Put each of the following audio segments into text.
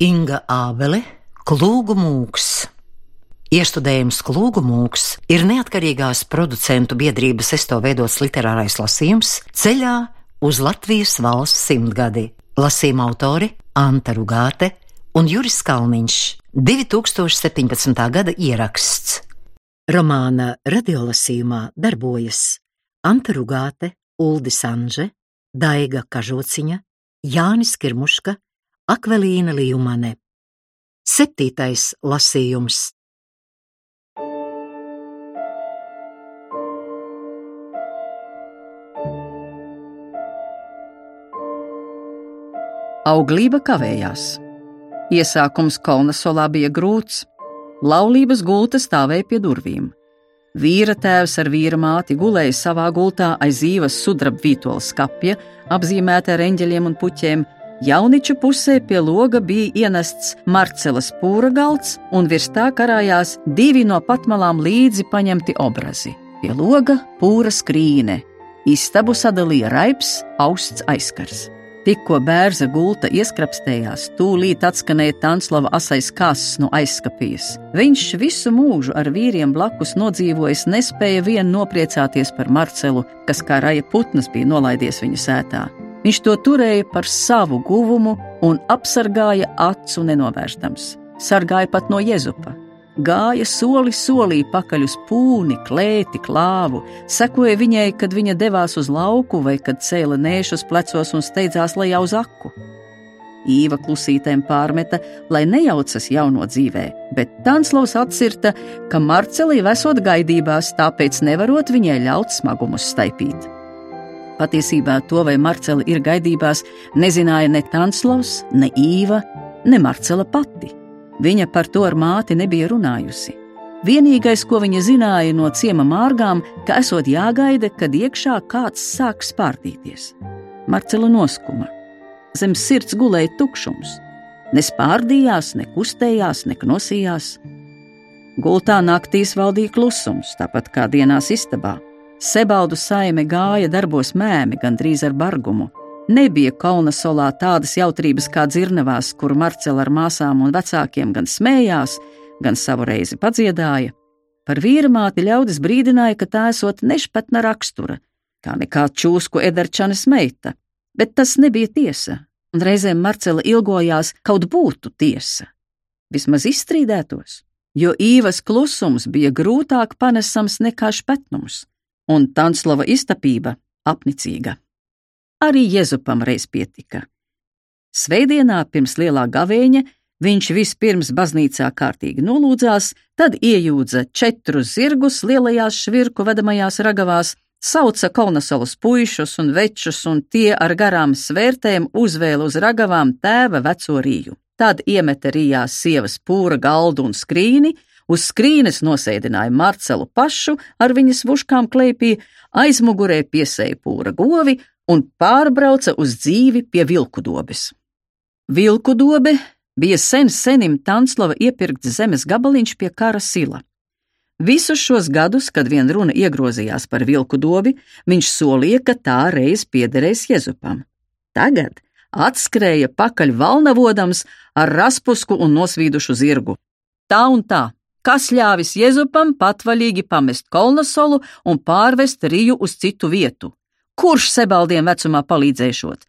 Inga Ābele, Klūgu mūks. Iestudējums Klūgu mūks ir neatkarīgās producentu biedrības esto veidots literārais lasījums ceļā uz Latvijas valsts simtgadi. Lasījuma autori Anta Rugāte un Juris Kalniņš. 2017. gada ieraksts. Romāna radiolasījumā darbojas Anta Rugāte, Uldis Anže, Daiga Kažociņa, Jānis Kirmuška, Akvelīna Līumane. Septītais lasījums. Auglība kavējās. Iesākums Kolnasolā bija grūts. Laulības gulta stāvēja pie durvīm. Vīra tēvs ar vīra māti gulēja savā gultā aiz zīves sudraba vītola skapja, apzīmēta ar eņģeļiem un puķiem. Jauniču pusē pie loga bija ienests Marcelas pūra galds, un virs tā karājās divi no patmalām līdzi paņemti obrazi. Pie loga pūra skrīne, istabu sadalīja raips, austs aizkars. Tikko bērza gulta ieskrapstējās, tūlīt atskanēja Tanslava asais kāsas no aizskapijas. Viņš visu mūžu ar vīriem blakus nodzīvojis, nespēja vien nopriecāties par Marcelu, kas kā raja putnas bija nolaidies viņa sētā. Viņš to turēja par savu guvumu un apsargāja acu nenovērstams. Sargāja pat no Jezupa, gāja soli solī pakaļ uz pūni, klēti, klāvu, sekoja viņai, kad viņa devās uz lauku vai kad cēla nēšus plecos un steidzās lejā uz aku. Īva klusītēm pārmeta, lai nejaucas jauno dzīvē, bet Tanslavs atcirta, ka Marcelī esot gaidībās, tāpēc nevarot viņai ļaut smagumus staipīt. Patiesībā to, vai Marcela ir gaidībās, nezināja ne Tanslavs, ne Īva, ne Marcela pati. Viņa par to ar māti nebija runājusi. Vienīgais, ko viņa zināja no ciema mārgām, ka esot jāgaida, kad iekšā kāds sāks spārdīties. Marcela noskuma. Zem sirds gulēja tukšums. Ne spārdījās, ne kustējās, ne knosījās. Gultā naktīs valdīja klusums, tāpat kā dienās istabā. Sebaldu saime gāja darbos mēmi, gandrīz ar bargumu. Nebija Kalnasolā tādas jautrības kā dzirnavās, kur Marcela ar māsām un vecākiem gan smējās, gan savu reizi padziedāja. Par vīramāti ļaudis brīdināja, ka tā esot nešpatna rakstura, kā nekā čūsku Ederčanes meita, bet tas nebija tiesa, un reizēm Marcela ilgojās, kaut būtu tiesa. Vismaz izstrīdētos, jo īvas klusums bija grūtāk panesams nekā špetnums, un Tanslava iztapība apnicīga. Arī Jēzupam reiz pietika. Svētdienā pirms lielā gavēņa viņš vispirms baznīcā kārtīgi nolūdzās, tad iejūdza četrus zirgus lielajās švirku vedamajās ragavās, sauca Kaunasalas puišus un večus, un tie ar garām svērtēm uzvēla uz ragavām tēva veco rīju. Tad iemeta rijās sievas pūra galdu un skrīni, uz skrīnes nosēdināja Marcelu pašu ar viņas vuškām kleipī, aizmugurē piesēja pūra govi un pārbrauca uz dzīvi pie vilku dobes. Vilku dobe bija sen senim Tanslava iepirkts zemes gabaliņš pie kara sila. Visus šos gadus, kad vien runa iegrozījās par vilku dobi, viņš solīja, ka tā reiz piederēs Jezupam. Tagad atskrēja pakaļ valnavodams ar raspusku un nosvīdušu zirgu. Tā un tā, kas ļāvis Jezupam patvaļīgi pamest kolnasolu un pārvest Riju uz citu vietu, kurš sebaldiem vecumā palīdzēšot.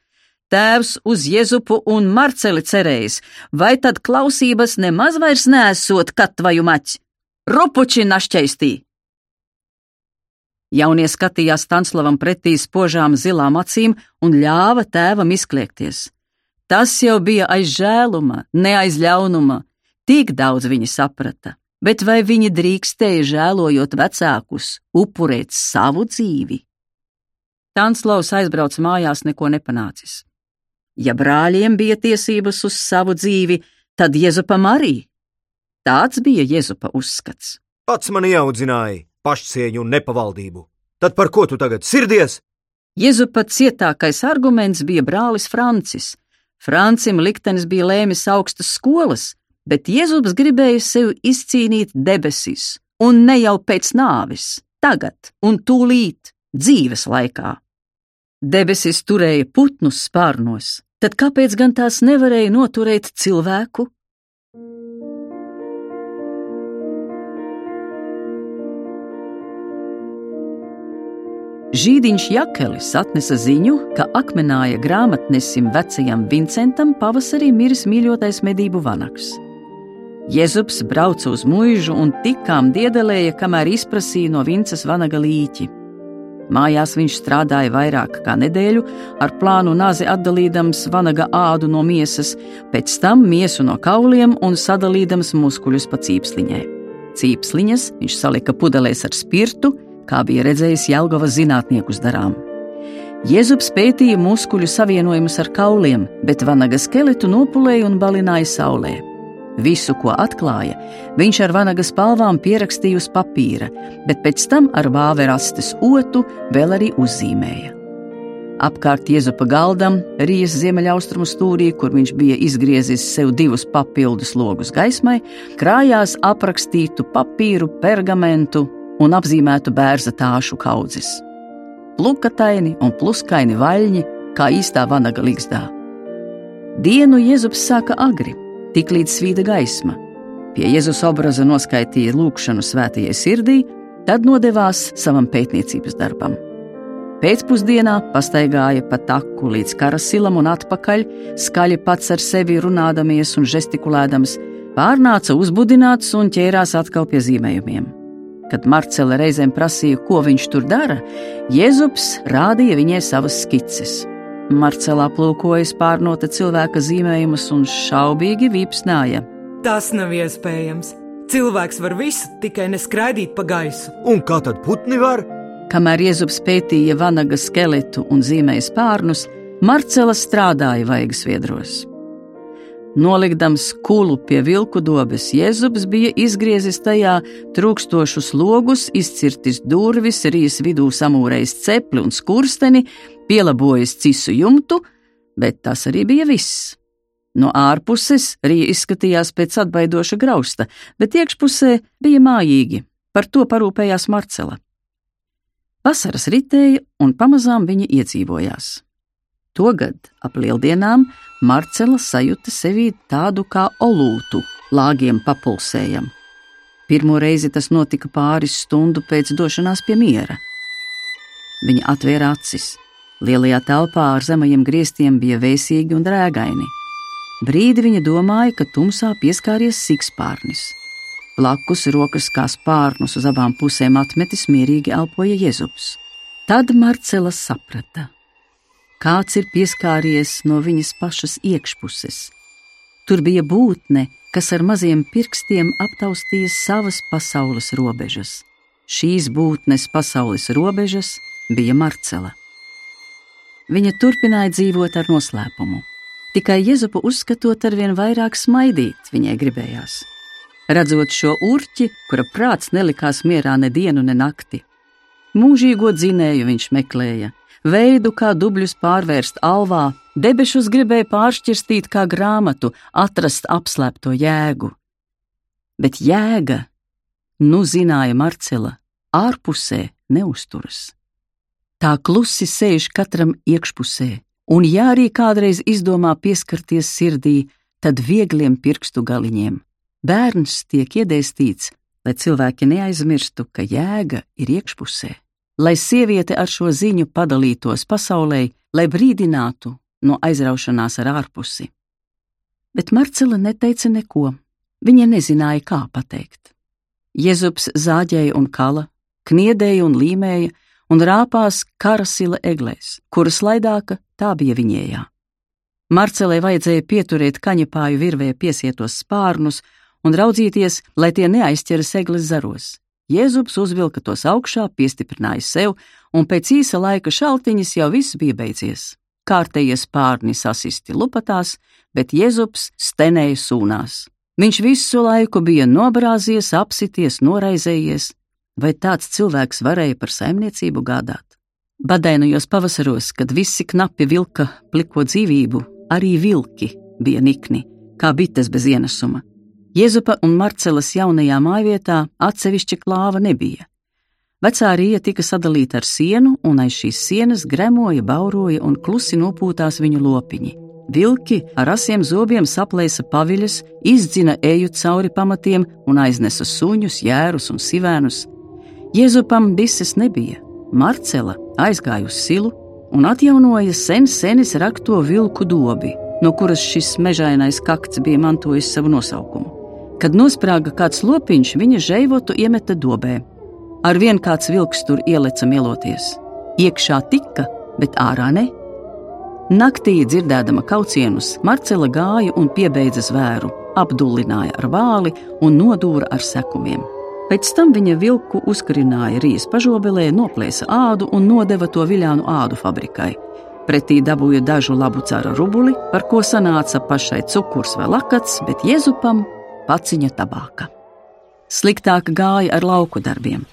Tēvs uz Jēzupu un Marceli cerējis, vai tad klausības nemaz vairs nesot katvaju maķi? Rupuči našķeistī! Jaunie skatījās Tanslavam pretī spožām zilām acīm un ļāva tēvam izkliekties. Tas jau bija aiz žēluma, ne aiz ļaunuma, tik daudz viņi saprata, bet vai viņi drīkstēja žēlojot vecākus, upurēt savu dzīvi? Tanslavs aizbrauca mājās neko nepanācis. Ja brāļiem bija tiesības uz savu dzīvi, tad Jēzupam arī. Tāds bija Jēzupa uzskats. Pats man ieaudzināja pašcieņu un nepavaldību. Tad par ko tu tagad sirdies? Jēzupa cietākais arguments bija brālis Francis. Francim liktenis bija lēmis augstas skolas, bet Jēzus gribēja sev izcīnīt debesis, un ne jau pēc nāves, tagad un tūlīt dzīves laikā. Debesis turēja putnus spārnos, tad kāpēc gan tās nevarēja noturēt cilvēku? Žīdiņš Jakelis atnesa ziņu, ka akmenāja grāmatnesim vecajam Vincentam pavasarī miris mīļotais medību vanaks. Jēzus brauca uz mūžu un tikām diedelēja, kamēr izprasīja no Vinces vanaga līķi. Mājās viņš strādāja vairāk kā nedēļu, ar plānu nazi atdalīdams vanaga ādu no miesas, pēc tam miesu no kauliem un sadalīdams muskuļus pa cīpsliņai. Cīpsliņas viņš salika pudelēs ar spirtu, kā bija redzējis Jelgavas zinātniekus darām. Jēzus pētīja muskuļu savienojumus ar kauliem, bet vanaga skeletu nopulēja un balināja saulē. Visu, ko atklāja, viņš ar vanagas palvām pierakstīja uz papīra, bet pēc tam ar vāverastes otu vēl arī uzzīmēja. Apkārt Jēzupa galdam, Rīgas ziemeļaustrumu stūrī, kur viņš bija izgriezis sev divus papildus logus gaismai, krājās aprakstītu papīru, pergamentu, un apzīmētu bērza tāšu kaudzes. Plukataini un pluskaini vaļņi, kā īstā vanaga līgzdā. Dienu Jēzus sāka agri, tik līdz svīda gaisma. Pie Jēzus obraza noskaitīja lūgšanu svētajai sirdī, tad nodevās savam pētniecības darbam. Pēcpusdienā pastaigāja pa taku līdz karasilam un atpakaļ, skaļi pats ar sevi runādamies un žestikulēdams, pārnāca uzbudināts un ķērās atkal pie zīmējumiem. Kad Marcela reizēm prasīja, ko viņš tur dara, Jēzus rādīja viņai savas skices. Marcelā plūkojas pārnota cilvēka zīmējumus un šaubīgi vīpsnāja. Tas nav iespējams. Cilvēks var visu, tikai neskraidīt pa gaisu. Un kā tad putni var? Kamēr Jēzus pētīja vanaga skeletu un zīmēja spārnus, Marcela strādāja vaigas viedros. Nolikdams kulu pie vilku dobes, Jēzus bija izgriezis tajā trūkstošus logus, izcirtis durvis, rīs vidū samūrējis cepli un skursteni, pielabojis cisu jumtu, bet tas arī bija viss. No ārpuses rīja izskatījās pēc atbaidoša grausta, bet iekšpusē bija mājīgi, par to parūpējās Marcela. Vasaras ritēja, un pamazām viņa iedzīvojās. Togad ap lieldienām Marcela sajūta sevī tādu kā olūtu, lāgiem papulsējam. Pirmo reizi tas notika pāris stundu pēc došanās pie miera. Viņa atvēra acis. Lielajā telpā ar zemajiem griestiem bija vēsīgi un drēgaini. Brīdi viņa domāja, ka tumsā pieskāries sikspārnis. Blakus rokas kā spārnus uz abām pusēm atmetis mierīgi elpoja Jēzus. Tad Marcela saprata, kāds ir pieskāries no viņas pašas iekšpuses. Tur bija būtne, kas ar maziem pirkstiem aptaustīja savas pasaules robežas. Šīs būtnes pasaules robežas bija Marcela. Viņa turpināja dzīvot ar noslēpumu. Tikai Jēzupu uzskatot ar vien vairāk smaidīt, viņai gribējās. Redzot šo urķi, kura prāts nelikās mierā ne dienu, ne nakti. Mūžīgo dzinēju viņš meklēja, veidu, kā dubļus pārvērst alvā, debešus gribēja pāršķirstīt kā grāmatu, atrast apslēpto jēgu. Bet jēga, nu zināja Marcela, ārpusē neusturas. Tā klusi sēž katram iekšpusē, un ja arī kādreiz izdomā pieskarties sirdī, tad viegliem pirkstu galiņiem. Bērns tiek iedēstīts, lai cilvēki neaizmirstu, ka jēga ir iekšpusē lai sieviete ar šo ziņu padalītos pasaulē, lai brīdinātu no aizraušanās ar ārpusi. Bet Marcela neteica neko, viņa nezināja, kā pateikt. Jēzus zāģēja un kala, kniedēja un līmēja un rāpās karasila eglēs, kuras laidāka tā bija viņējā. Marcelē vajadzēja pieturēt kaņepāju virvē piesietos spārnus un raudzīties, lai tie neaizķeras eglis zaros. Jēzus uzvilka tos augšā, piestiprināja sev, un pēc īsa laika šaltiņas jau viss bija beidzies. Kārtējie spārni sasisti lupatās, bet Jēzus stenēja sūnās. Viņš visu laiku bija nobrāzies, apsities, noraizējies, vai tāds cilvēks varēja par saimniecību gādāt? Badainajos pavasaros, kad visi knapi vilka pliko dzīvību, arī vilki bija nikni, kā bites bez ienesuma. Jēzupa un Marcelas jaunajā mājvietā atsevišķa klāva nebija. Vecā rīja tika sadalīta ar sienu, un aiz šīs sienas gremoja, bauroja un klusi nopūtās viņu lopiņi. Vilki ar asiem zobiem saplēsa paviļas, izdzina eju cauri pamatiem un aiznesa suņus, jērus un sivēnus. Jēzupam bises nebija. Marcela aizgāja uz silu un atjaunoja sen senis rakto vilku dobi, no kuras šis mežainais kakts bija mantojis savu nosaukumu. Kad nosprāga kāds lopiņš, viņa žēvotu iemeta dobē. Ar vien kāds vilks tur ieleca mieloties. Iekšā tika, bet ārā ne. Naktī dzirdēdama kaucienus, Marcela gāja un piebeidza zvēru, apdullināja ar vāli un nodūra ar sekumiem. Pēc tam viņa vilku uzkarināja rīzes pažobelē, noplēsa ādu un nodeva to viļānu ādu fabrikai. Pretī dabūja dažu labu cara rubuli, par ko sanāca pašai cukurs vai lakats, bet Jēzupam paciņa tabāka. Sliktāk gāja ar lauku darbiem.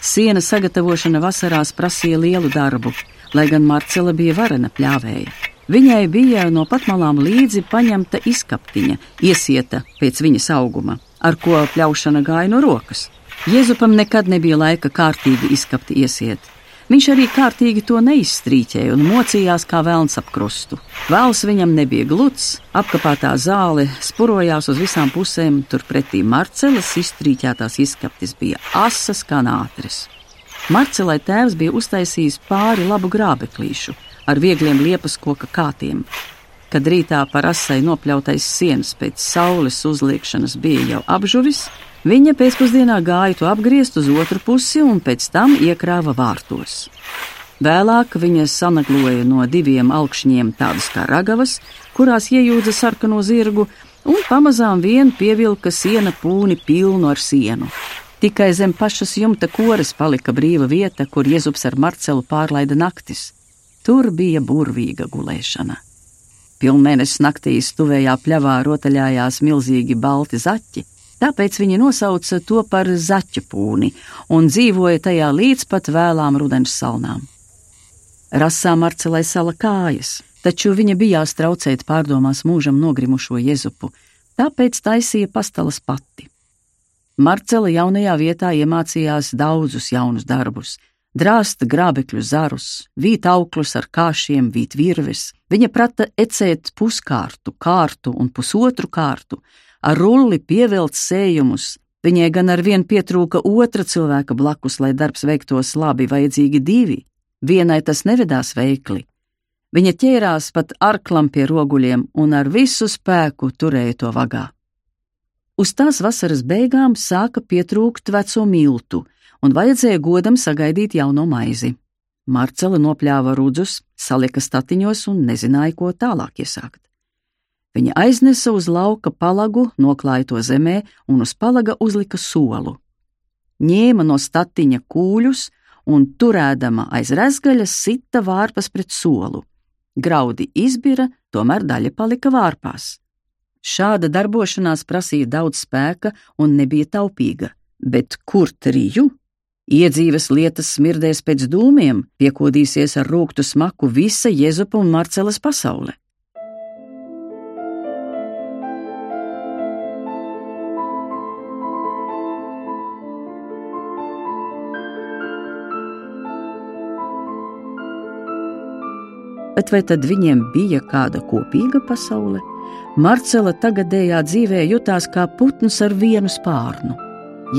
Siena sagatavošana vasarās prasīja lielu darbu, lai gan Marcela bija varena pļāvēja. Viņai bija no patmalām līdzi paņemta izkaptiņa, iesieta pēc viņas auguma, ar ko pļaušana gāja no rokas. Jēzupam nekad nebija laika kārtīgi izkapti iesiet. Viņš arī kārtīgi to neizstrīķēja un mocījās kā vēlns ap krustu. Vēls viņam nebija gluds, apkapātā zāle spurojās uz visām pusēm, turpretī Marcelas izstrīķētās izkaptis bija asas kā nātris. Marcelai tēvs bija uztaisījis pāri labu grābeklīšu ar viegliem liepas koka kātiem. Kad rītā par asai nopļautais sienas pēc saules uzliekšanas bija jau apžuvis, viņa pēcpusdienā gāja to apgriezt uz otru pusi un pēc tam iekrāva vārtos. Vēlāk viņa sanagloja no diviem augšņiem tādas kā ragavas, kurās iejūdza sarkano zirgu, un pamazām vien pievilka siena pūni pilnu ar sienu. Tikai zem pašas jumta koras palika brīva vieta, kur Jēzus ar Marcelu pārlaida naktis. Tur bija burvīga gulēšana. Pilnmēnesis naktīs tuvējā pļavā rotaļājās milzīgi balti zaķi, tāpēc viņi nosauca to par zaķu pūni un dzīvoja tajā līdz pat vēlām rudens salnām. Rasā Marcelai sala kājas, taču viņa bijās traucēt pārdomās mūžam nogrimušo Jēzupu, tāpēc taisīja pastalas pati. Marcela jaunajā vietā iemācījās daudzus jaunus darbus - drāsta grābekļu zarus, vīt auklus ar kāšiem, vīt virves. Viņa prata ecēt puskārtu, kārtu un pusotru kārtu, ar rulli pievelt sējumus. Viņai gan ar vienu pietrūka otra cilvēka blakus, lai darbs veiktos labi, vajadzīgi divi. Vienai tas nevedās veikli. Viņa ķērās pat arklam pie roguļiem un ar visu spēku turēja to vagā. Uz tās vasaras beigām sāka pietrūkt veco miltu, un vajadzēja godam sagaidīt jauno maizi. Marcela nopļāva rudzus, salika statiņos un nezināja, ko tālāk iesākt. Viņa aiznesa uz lauka palagu, noklāja to zemē un uz palaga uzlika solu. Ņēma no statiņa kūļus un, turēdama aiz rezgaļas, sita vārpas pret solu. Graudi izbira, tomēr daļa palika vārpās. Šāda darbošanās prasīja daudz spēka un nebija taupīga, bet kur triju? Iedzīves lietas smirdēs pēc dūmiem, piekodīsies ar rūktu smaku visa Jēzupa un Marcelas pasaule. Bet vai tad viņiem bija kāda kopīga pasaule? Marcela tagadējā dzīvē jutās kā putns ar vienu spārnu.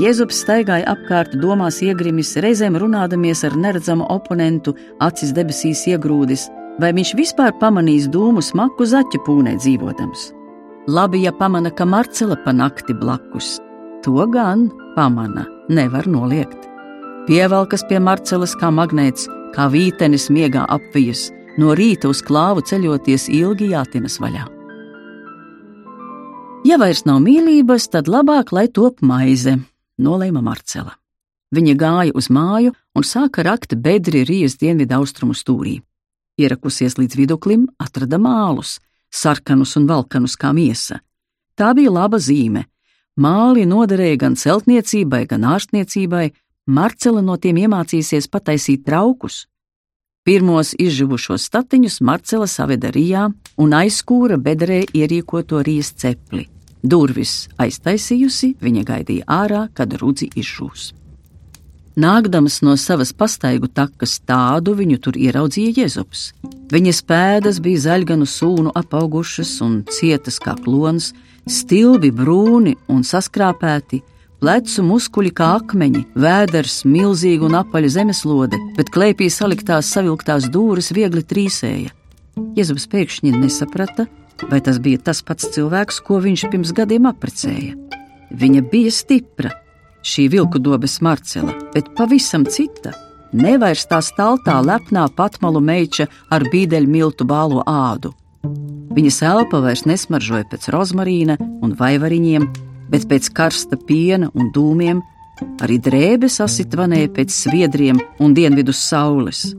Jēzus staigāja apkārt, domās iegrimis, reizēm runādamies ar neredzamu oponentu, acis debesīs iegrūdis, vai viņš vispār pamanīs dūmu smaku zaķu pūnē dzīvodams. Labi, ja pamana, ka Marcela pa nakti blakus. To gan pamana, nevar noliegt. Pievelkas pie Marcelas kā magnēts, kā vītenis miegā apvijas, no rīta uz klāvu ceļoties ilgi jātinas vaļā. Ja vairs nav mīlības, tad labāk, lai top maize, nolēma Marcela. Viņa gāja uz māju un sāka rakt bedri Rīgas dienvidu austrumu stūrī. Ierakusies līdz viduklim, atrada mālus, sarkanus un valkanus kā miesa. Tā bija laba zīme. Māli noderēja gan celtniecībai, gan ārstniecībai, Marcela no tiem iemācīsies pataisīt traukus. Pirmos izžuvušos statiņus Marcela saveda Rijā un aizskūra bedrē ierīkoto rijas cepli. Durvis aiztaisījusi, viņa gaidīja ārā, kad rudzi izžūs. Nākdams no savas pastaigu takas tādu viņu tur ieraudzīja Jēzus. Viņas pēdas bija zaļganu sūnu apaugušas un cietas kā klons, stilbi brūni un saskrāpēti, plecu muskuļi kā akmeņi, vēders milzīga un apaļa zemeslode, bet klēpī saliktās savilktās dūris viegli trīsēja. Jēzus pēkšņi nesaprata, vai tas bija tas pats cilvēks, ko viņš pirms gadiem apprecēja. Viņa bija stipra, šī vilku dobes Marcela, bet pavisam cita. Nevairs tā staltā lepnā patmalu meiča ar bīdeļu miltu bālo ādu. Viņas elpa vairs nesmaržoja pēc rozmarīna un vaivariņiem, bet pēc karsta piena un dūmiem, arī drēbes asitvanēja pēc sviedriem un dienvidus saules.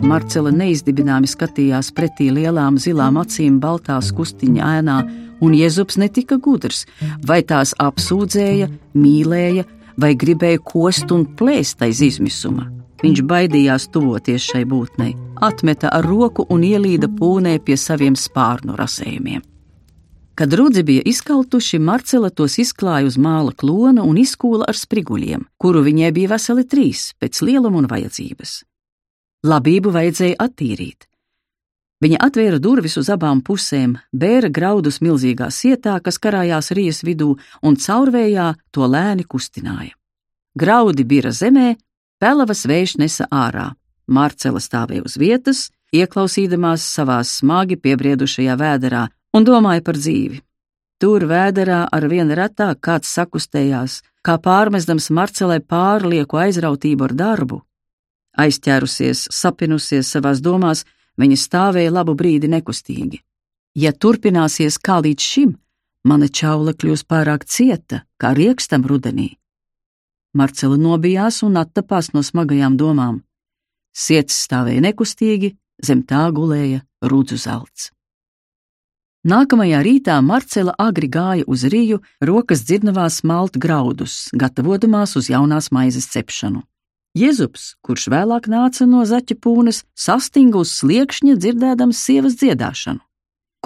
Marcela neizdibināmi skatījās pretī lielām zilām acīm baltās kustiņa ēnā un Jēzus netika gudrs, vai tās apsūdzēja, mīlēja, vai gribēja kost un plēst aiz izmisuma. Viņš baidījās tuvoties šai būtnei, atmeta ar roku un ielīda pūnē pie saviem spārnu rasējumiem. Kad rudzi bija izkaltuši, Marcela tos izklāja uz māla klona un izkūla ar spriguļiem, kuru viņai bija veseli trīs, pēc lieluma un vajadzības. Labību vajadzēja attīrīt, Viņa atvēra durvis uz abām pusēm, bēra graudus milzīgā sietā, kas karājās rijas vidū, un caurvējā to lēni kustināja. Graudi bira zemē, pelavas vējš nesa ārā. Marcela stāvēja uz vietas, ieklausīdamās savā smagi piebriedušajā vēderā, un domāja par dzīvi. Tur vēderā ar vien retāk kāds sakustējās, kā pārmestams Marcelai pārlieku aizrautību ar darbu. Aizķērusies, sapinusies savās domās, Viņa stāvēja labu brīdi nekustīgi. Ja turpināsies kā līdz šim, mana čaula kļūs pārāk cieta, kā riekstam rudenī. Marcela nobijās un attapās no smagajām domām. Sirds stāvēja nekustīgi, zem tā gulēja rudzu zelts. Nākamajā rītā Marcela agri gāja uz rīju, rokas dzirdavās malt graudus, gatavojamās uz jaunās maizes cepšanu. Jēzus, kurš vēlāk nāca no zaķa pūnes, sastinga uz sliekšņa dzirdēdams sievas dziedāšanu.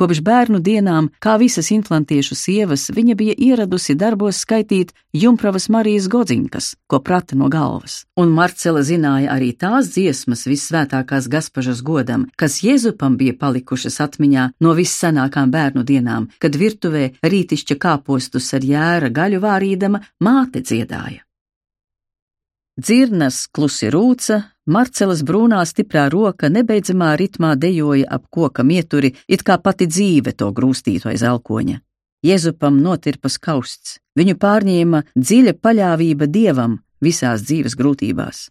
Kopš bērnu dienām, kā visas inflantiešu sievas, viņa bija ieradusi darbos skaitīt Jumpravas Marijas godzinkas, ko prata no galvas, un Marcela zināja arī tās dziesmas visvētākās gaspažas godam, kas Jēzupam bija palikušas atmiņā no vissenākām bērnu dienām, kad virtuvē rītišķa kāpostus ar jēra gaļu vārīdama māte dziedāja. Dzirnas klusi rūca, Marcelas brūnā stiprā roka nebeidzamā ritmā dejoja ap koka mieturi, it kā pati dzīve to grūstītu aiz elkoņa. Jēzupam notirpas kausts, viņu pārņēma dziļa paļāvība dievam visās dzīves grūtībās.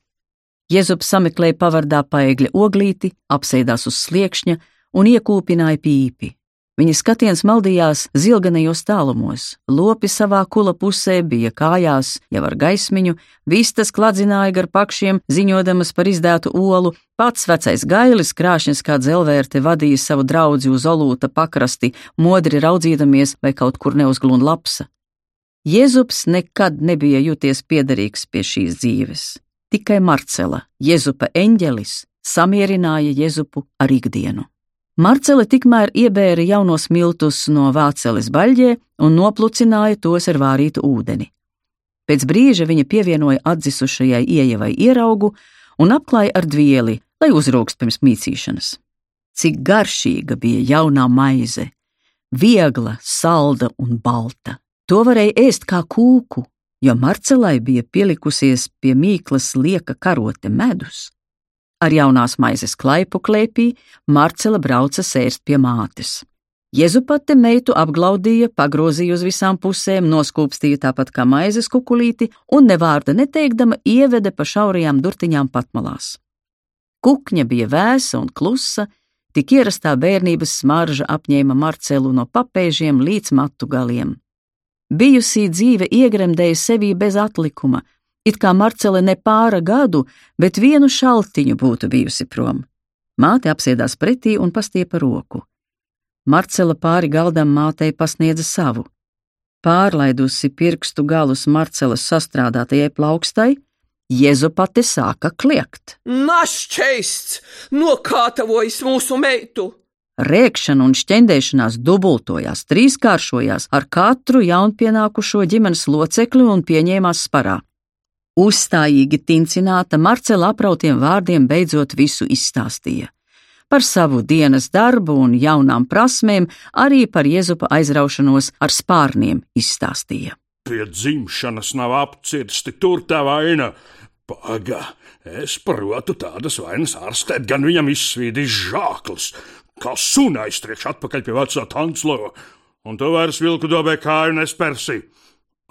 Jēzups sameklēja pavardā paegļa oglīti, apsēdās uz sliekšņa un iekūpināja pīpi. Viņa skatiens maldījās zilganajos tālumos, lopi savā kula pusē bija kājās, jau ar gaismiņu, vistas kladzināja gar pakšiem, ziņodamas par izdētu olu, pats vecais gailis krāšņas kā dzelvērte vadīja savu draudzi uz olūta pakrasti, modri raudzīdamies, vai kaut kur neuzglūna lapsa. Jēzus nekad nebija jūties piederīgs pie šīs dzīves. Tikai Marcela, Jēzupa eņģelis, samierināja Jēzupu ar ikdienu. Marcele tikmēr iebēra jaunos miltus no vāceles baļģē un noplucināja tos ar vārītu ūdeni. Pēc brīža viņa pievienoja atdzisušajai iejavai ieraugu un apklāja ar dvieli, lai uzrūkst pirms mīcīšanas. Cik garšīga bija jaunā maize, viegla, salda un balta. To varēja ēst kā kūku, jo Marcelai bija pielikusies pie mīklas lieka karote medus. Ar jaunās maizes klaipu klēpī Marcela brauca sēst pie mātes. Jezupate meitu apglaudīja, pagrozīja uz visām pusēm, noskūpstīja tāpat kā maizes kukulīti un nevārda neteikdama ieveda pa šaurajām durtiņām patmalās. Kukņa bija vēsa un klusa, tik ierastā bērnības smarža apņēma Marcelu no papēžiem līdz matu galiem. Bijusī dzīve iegremdēja sevī bez atlikuma, It kā Marcele ne pāra gadu, bet vienu šaltiņu būtu bijusi prom. Māte apsēdās pretī un pastiepa roku. Marcela pāri galdam mātei pasniedza savu. Pārlaidusi pirkstu galus Marcelas sastrādātajai plaukstai, Jēzu pati sāka kliegt. Našķeists! Nokātavojas mūsu meitu! Rēkšana un šķendēšanās dubultojās, trīskāršojās ar katru jaunpienākušo ģimenes locekli un pieņēmās sparā. Uzstājīgi tincināta Marcela aprautiem vārdiem beidzot visu izstāstīja. Par savu dienas darbu un jaunām prasmēm, arī par Jēzupa aizraušanos ar spārniem izstāstīja. Pie dzimšanas nav apcirsti tur tā vaina. Paga, es protu tādas vainas ārstēt, gan viņam izsvīdīs žāklis, kā suna aiztriekš atpakaļ pie vecā Tanclova, un tu vairs vilku dobē kāju nespersi.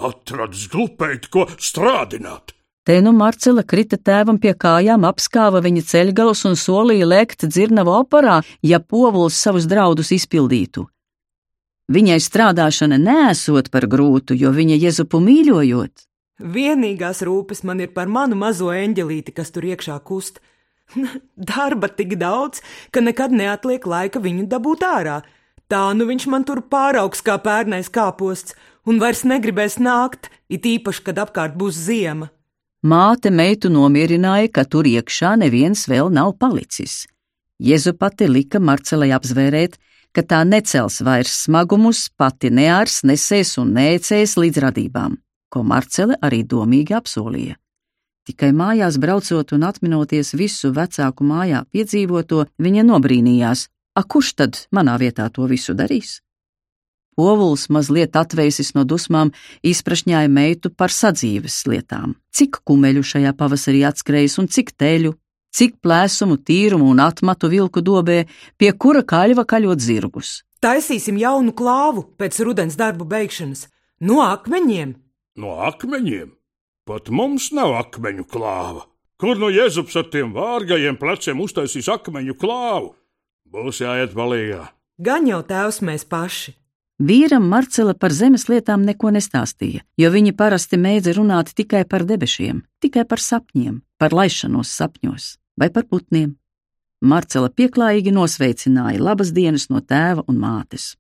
Atradis glupēt, ko strādināt. Te nu Marcela krita tēvam pie kājām, apskāva viņa ceļgalus un solīja lēkt dzirnavu operā, ja povuls savus draudus izpildītu. Viņai strādāšana nesot par grūtu, jo viņa Jezupu mīļojot. Vienīgās rūpes man ir par manu mazo eņģelīti, kas tur iekšā kust. Darba tik daudz, ka nekad neatliek laika viņu dabūt ārā. Tā nu viņš man tur pāraugs kā pērnais kāposts, un vairs negribēs nākt, it īpaši, kad apkārt būs ziema. Māte meitu nomierināja, ka tur iekšā neviens vēl nav palicis. Jēzu pati lika Marcelai apzvērēt, ka tā necels vairs smagumus, pati neārs, nesēs un nēcēs līdz radībām, ko Marcele arī domīgi apsolīja. Tikai mājās braucot un atminoties visu vecāku mājā piedzīvoto, viņa nobrīnījās, a kurš tad manā vietā to visu darīs? Ovuls mazliet atveisis no dusmām, izprašņāja meitu par sadzīves lietām. Cik kumeļu šajā pavasarī atskrējis un cik teļu, cik plēsumu, tīrumu un atmatu vilku dobē, pie kura kaļva kaļot zirgus. Taisīsim jaunu klāvu pēc rudens darbu beigšanas. No akmeņiem! No akmeņiem? Pat mums nav akmeņu klāva. Kur no Jēzus ar tiem vārgajiem pleciem uztaisīs akmeņu klāvu? Būs jāiet palīgā. Gan jau tēvs mēs paši. Vīram Marcela par zemes lietām neko nestāstīja, jo viņi parasti mēdza runāt tikai par debesīm, tikai par sapņiem, par laišanos sapņos vai par putniem. Marcela pieklājīgi nosveicināja labas dienas no tēva un mātes.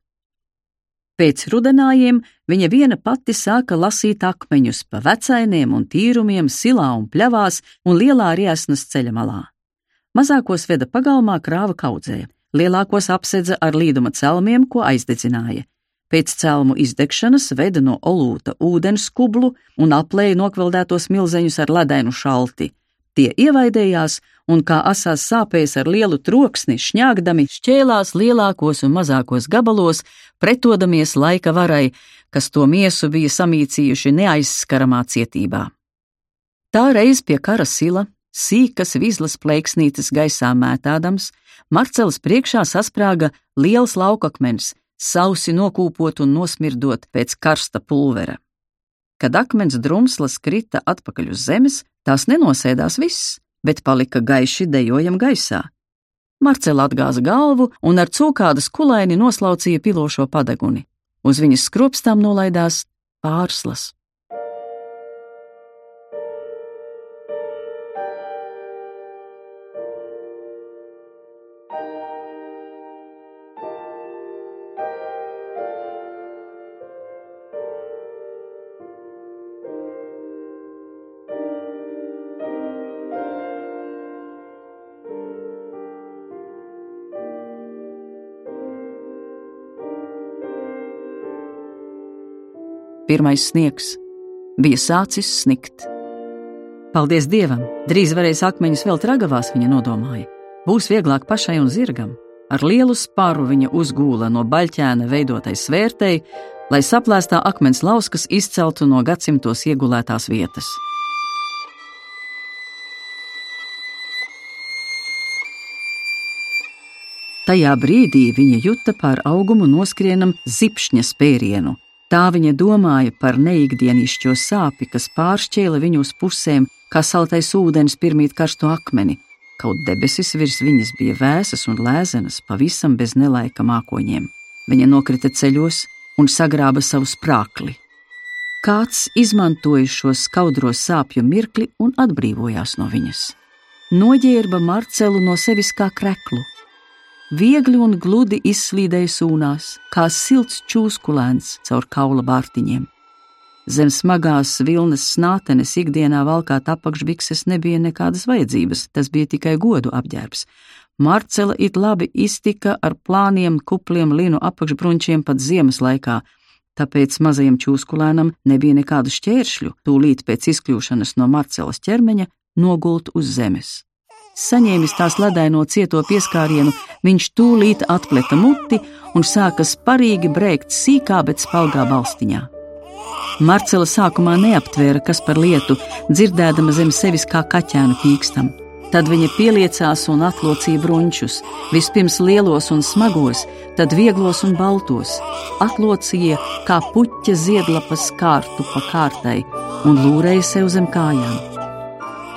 Pēc rudenājiem viņa viena pati sāka lasīt akmeņus pa vecainiem un tīrumiem, silā un pļavās un lielā riesnas ceļa malā. Mazākos veda pagalmā krāva kaudzē, lielākos apsedza ar līduma celmiem, ko aizdedzināja. Pēc celmu izdegšanas veda no olūta ūdens kublu un aplēja nokveldētos milzeņus ar ledainu šalti. Tie ievaidējās un kā asās sāpēs ar lielu troksni šņāgdami šķēlās lielākos un mazākos gabalos, pretodamies laika varai, kas to miesu bija samīcījuši neaizskaramā cietībā. Tā reiz pie kara sila, sīkas vizlas plēksnītes gaisā mētādams, Marcels priekšā sasprāga liels laukakmens, sausi nokūpot un nosmirdot pēc karsta pulvera. Kad akmens drumslas krita atpakaļ uz zemes, tās nenosēdās viss, bet palika gaiši dejojam gaisā. Marcela atgāza galvu un ar cūkādas kulaini noslaucīja pilošo padeguni. Uz viņas skropstām nolaidās pārslas. Pirmais sniegs bija sācis snikt. Paldies Dievam! Drīz varēs akmeņus vēl tragavās, viņa nodomāja. Būs vieglāk pašai un zirgam. Ar lielu spāru viņa uzgūla no baļķēna veidotai svērtei, lai saplēstā akmens lauskas izceltu no gadsimtos iegulētās vietas. Tajā brīdī viņa juta pār augumu noskrienam zipšņa spērienu, Tā viņa domāja par neikdienišķo sāpi, kas pāršķēla viņu uz pusēm, kā saltais ūdens pirmīt karsto akmeni. Kaut debesis virs viņas bija vēsas un lēzenas, pavisam bez nelaika mākoņiem. Viņa nokrita ceļos un sagrāba savu sprākli. Kāds izmantoja šo skaudro sāpju mirkli un atbrīvojās no viņas. Noģērba Marcelu no sevis kā kreklu, viegli un gludi izslīdēja sūnās, kā silts čūskulēns caur kaula bārtiņiem. Zem smagās vilnas snātenes ikdienā valkāt apakšbikses nebija nekādas vajadzības, tas bija tikai godu apģērbs. Marcela it labi iztika ar plāniem, kupliem linu apakšbrunčiem pat ziemas laikā, tāpēc mazajam čūskulēnam nebija nekādu šķēršļu tūlīt pēc izkļūšanas no Marcelas ķermeņa nogult uz zemes. Saņēmis tās ledaino cieto pieskārienu, viņš tūlīt atpleta muti un sāka sparīgi brēkt sīkā, bet spalgā balstiņā. Marcela sākumā neaptvēra, kas par lietu, dzirdēdama zem sevis kā kaķēnu pīkstam. Tad viņa pieliecās un atlocīja brunčus, vispirms lielos un smagos, tad vieglos un baltos. Atlocīja kā puķa ziedlapas kārtu pa kārtai un lūrēja sev zem kājām.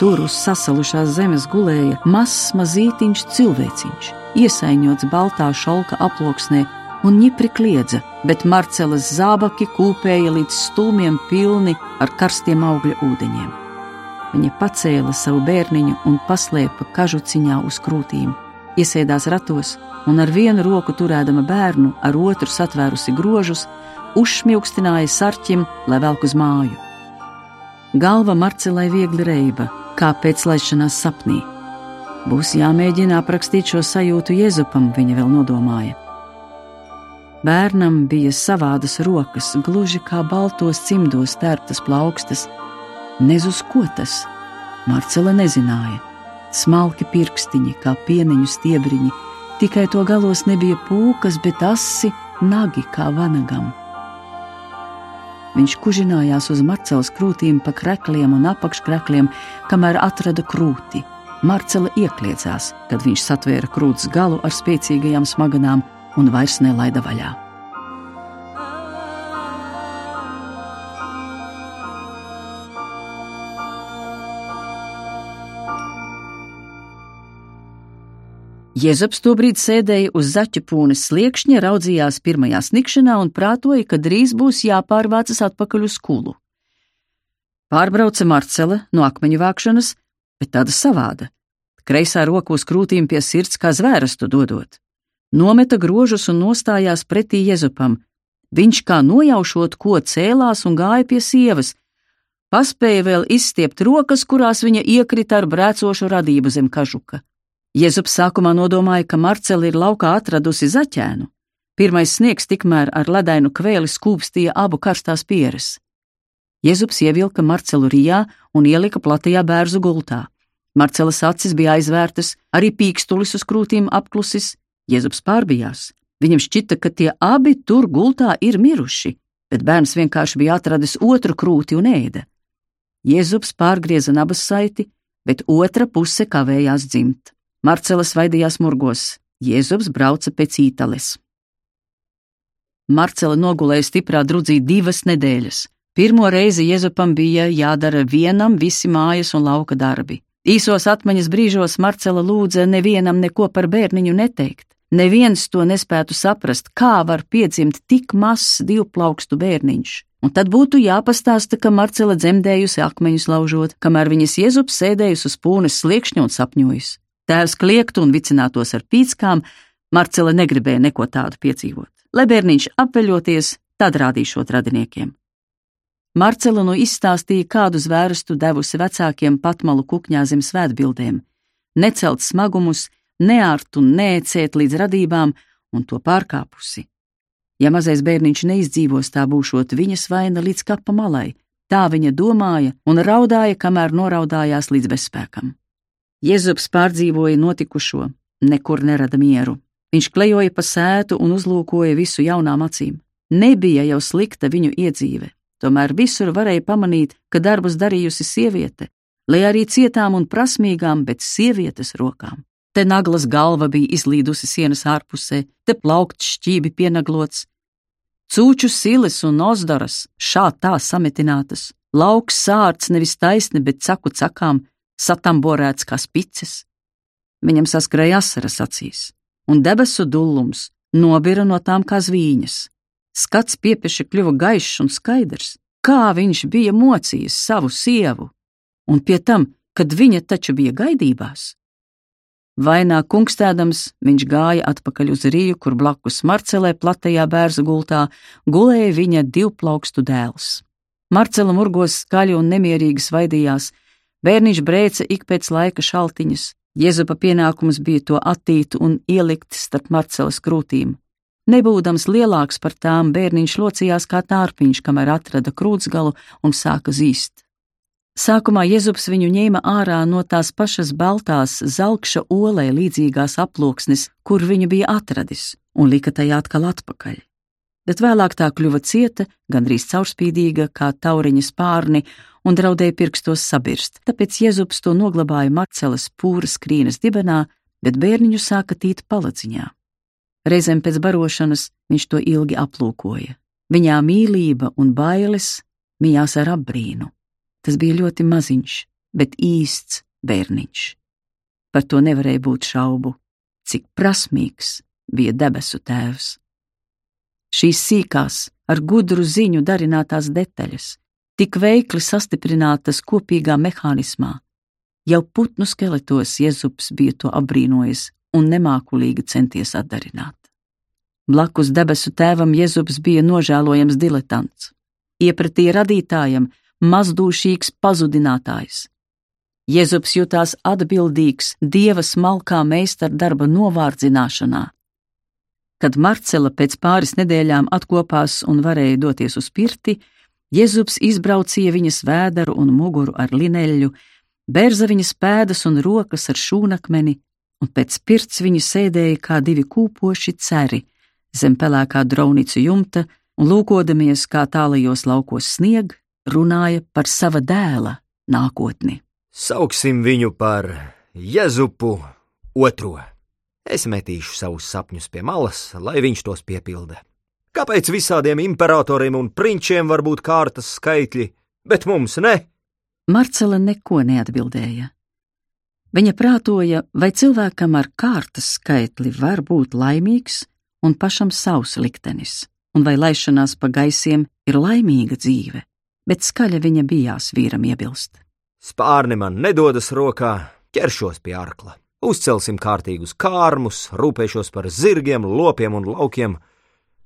Tur uz sasalušās zemes gulēja mazs mazītiņš cilvēciņš, iesaiņots baltā šalka aploksnē un ņipri kliedza, bet Marcelas zābaki kūpēja līdz stūmiem pilni ar karstiem augļa ūdeņiem. Viņa pacēla savu bērniņu un paslēpa kažuciņā uz krūtīm, iesēdās ratos un ar vienu roku turēdama bērnu, ar otru satvērusi grožus, uzšmilkstināja sarķim, lai velk uz māju. Galva Marcelai viegli reiba, kā pēc laišanās sapnī. Būs jāmēģina aprakstīt šo sajūtu Jēzupam, viņa vēl nodomāja. Bērnam bija savādas rokas, gluži kā baltos cimdos tērptas plaukstas, nez uz ko tas. Marcela nezināja. Smalki pirkstiņi, kā pieniņu stiebriņi, tikai to galos nebija pūkas, bet asi nagi kā vanagam. Viņš kužinājās uz Marcelas krūtīm pa krekliem un apakškrekliem, kamēr atrada krūti. Marcela iekļiedzās, kad viņš satvēra krūts galu ar spēcīgajām smaganām un vairs nelaida vaļā. Jēzus tobrīd sēdēja uz zaķa pūnes sliekšņa, raudzījās pirmajā snikšanā un prātoja, ka drīz būs jāpārvācas atpakaļ uz skolu. Pārbrauca Marcele no akmeņu vākšanas, bet tāda savāda. Kreisā roka uz krūtīm pie sirds kā zvērstu dodot. Nometa grožus un nostājās pretī Jēzupam. Viņš kā nojaušot, ko cēlās un gāja pie sievas. Paspēja vēl izstiept rokas, kurās viņa iekrita ar brēcošu radību zem kažuka. Jēzus sākumā nodomāja, ka Marcela ir laukā atradusi zaķēnu. Pirmais sniegs tikmēr ar ledainu kvēli skūpstīja abu karstās pieres. Jēzus ievilka Marcelu rijā un ielika platajā bērzu gultā. Marcelas acis bija aizvērtas, arī pīkstulis uz krūtīm apklusis. Jēzus pārbijās. Viņam šķita, ka tie abi tur gultā ir miruši, bet bērns vienkārši bija atradis otru krūti un ēda. Jēzus pārgrieza nabas saiti, bet otra puse kavējās dzimt. Marcela svaidījās murgos, Jēzus brauca pēc ītales. Marcela nogulēja stiprā drudzī divas nedēļas. Pirmo reizi Jēzupam bija jādara vienam visi mājas un lauka darbi. Īsos atmiņas brīžos Marcela lūdza nevienam neko par bērniņu neteikt. Neviens to nespētu saprast, kā var piedzimt tik mazs divplaukstu bērniņš. Un tad būtu jāpastāsta, ka Marcela dzemdējusi akmeņus laužot, kamēr viņas Jēzus sēdējusi uz pūnes sliekšņa un sapņojusi. Tēvs kliegtu un vicinātos ar pīckām, Marcela negribēja neko tādu piedzīvot. Lai bērniņš apveļoties, tad rādīšot radiniekiem. Marcela nu izstāstīja, kādu zvērstu devusi vecākiem patmalu kukņā zem svētbildēm, necelt smagumus, neārt un neecēt līdz radībām un to pārkāpusi. Ja mazais bērniņš neizdzīvos, tā būšot viņas vaina līdz kapa malai, tā viņa domāja un raudāja, kamēr noraudājās līdz bezspēkam. Jēzus pārdzīvoja notikušo, nekur nerada mieru. Viņš klejoja pa sētu un uzlūkoja visu jaunām acīm. Nebija jau slikta viņu iedzīve, tomēr visur varēja pamanīt, ka darbus darījusi sieviete, lai arī cietām un prasmīgām, bet sievietes rokām. Te naglas galva bija izlīdusi sienas ārpusē, te plaukts šķībi pienaglots, cūču silis un ozdaras šā tā sametinātas, lauks sārts nevis taisni, bet caku cakām, satamborēts kā spicis. Viņam saskrēja asaras acīs, un debesu dullums nobira no tām kā zvīņas. Skats piepieši kļuva gaišs un skaidrs, kā viņš bija mocījis savu sievu, un pie tam, kad viņa taču bija gaidībās. Vainā kungstēdams, viņš gāja atpakaļ uz rīju, kur blakus Marcelē platajā bērzu gultā gulēja viņa divplaukstu dēls. Marcela murgos skaļi un nemierīgi svaidījās, Bērniņš brēca ik pēc laika šaltiņas. Jēzupa pienākums bija to attīt un ielikt starp Marcelas krūtīm. Nebūdams lielāks par tām, bērniņš locījās kā tārpiņš, kamēr atrada krūtsgalu un sāka zīst. Sākumā Jēzus viņu ņēma ārā no tās pašas baltās, zelkša olē līdzīgās aploksnes, kur viņu bija atradis, un lika tajā atkal atpakaļ. Bet vēlāk tā kļuva cieta, gandrīz caurspīdīga, kā tauriņa spārni, un draudēja pirkstos sabirst, tāpēc Jēzus to noglabāja Marcelas pūras krīnas dibenā, bet bērniņu sāka tīt palaciņā. Reizēm pēc barošanas viņš to ilgi aplūkoja. Viņā mīlība un bailes mijās ar apbrīnu. Tas bija ļoti maziņš, bet īsts bērniņš. Par to nevarēja būt šaubu, cik prasmīgs bija debesu tēvs. Šīs sīkās, ar gudru ziņu darinātās detaļas, tik veikli sastiprinātas kopīgā mehānismā, Jau putnu skeletos Jēzus bija to apbrīnojis un nemākulīgi centies atdarināt. Blakus debesu tēvam Jēzus bija nožēlojams diletants, iepratī radītājam mazdūšīgs pazudinātājs. Jēzus jutās atbildīgs dieva smalkā meistardarba novārdzināšanā. Kad Marcela pēc pāris nedēļām atkopās un varēja doties uz pirti, Jēzus izbraucīja viņas vēderu un muguru ar lineļu, bērza viņas pēdas un rokas ar šūnakmeni, un pēc pirts viņi sēdēja kā divi kūpoši ceri zem pelēkā draunicu jumta un lūkodamies, kā tālajos laukos snieg, runāja par sava dēla nākotni. Sauksim viņu par Jēzupu otro. Es metīšu savus sapņus pie malas, lai viņš tos piepilda. Kāpēc visādiem imperatoriem un prinčiem var būt kārtas skaitļi, bet mums ne? Marcela neko neatbildēja. Viņa prātoja, vai cilvēkam ar kārtas skaitli var būt laimīgs un pašam savs liktenis, un vai laišanās pa gaisiem ir laimīga dzīve, bet skaļa viņa bijās vīram iebilst. Spārni man nedodas rokā, ķeršos pie arkla. Uzcelsim kārtīgus kārmus, rūpēšos par zirgiem, lopiem un laukiem.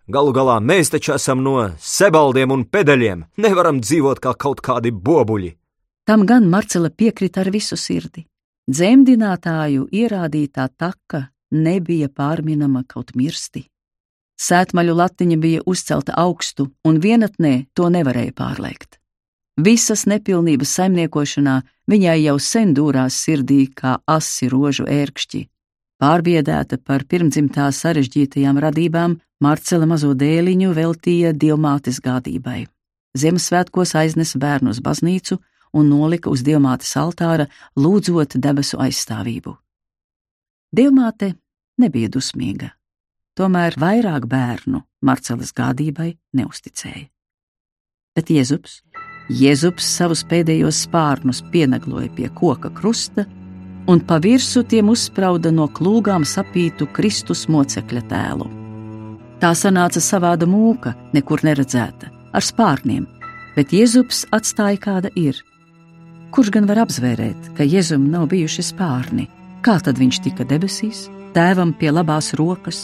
Galu galā mēs taču esam no sebaldiem un pedeļiem, nevaram dzīvot kā kaut kādi bobuļi. Tam gan Marcela piekrita ar visu sirdi. Dzemdinātāju ierādītā taka nebija pārminama kaut mirsti. Sētmaļu latiņa bija uzcelta augstu, un vienatnē to nevarēja pārliekt. Visas nepilnības saimniekošanā viņai jau sen dūrās sirdī kā asi rožu ērkšķi. Pārbiedēta par pirmdzimtā sarežģītajām radībām, Marcela mazo dēliņu veltīja dievmātes gādībai. Ziemassvētkos aiznes bērnu uz baznīcu, un nolika uz dievmātes altāra, lūdzot debesu aizstāvību. Dievmāte nebija dusmīga, tomēr vairāk bērnu Marcelas gādībai neusticēja. Bet Jēzus, Jēzus savus pēdējos spārnus pienagloja pie koka krusta un pa virsmu tiem uzsprauda no klūgām sapītu Kristus mocekļa tēlu. Tā sanāca savāda mūka, nekur neredzēta, ar spārniem, bet Jēzus atstāja kāda ir Kurš gan var apzvērēt, ka Jēzum nav bijuši spārni? Kā tad viņš tika debesīs, tēvam pie labās rokas?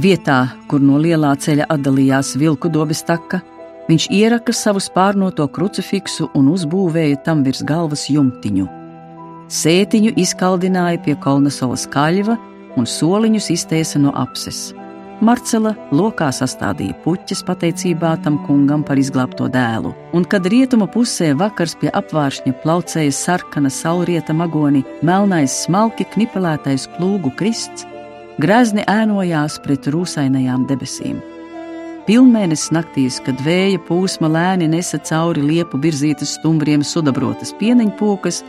Vietā, kur no lielā ceļa atdalījās vilku dobes taka, viņš ieraka savu spārnoto krucifiksu un uzbūvēja tam virs galvas jumtiņu. Sētiņu izkaldināja pie Kolnesolas kaļva un soliņus iztēsa no apses. Marcela lokā sastādīja puķes pateicībā tam kungam par izglābto dēlu, un kad rietuma pusē vakars pie apvāršņa plaucēja sarkana saulrieta magoni, melnais smalki knipelētais plūgu krists, grezni ēnojās pret rūsainajām debesīm. Pilnmēnesis naktīs, kad vēja pūsma lēni nesa cauri liepu virzītas stumbriem sudabrotas pieneņpūkas,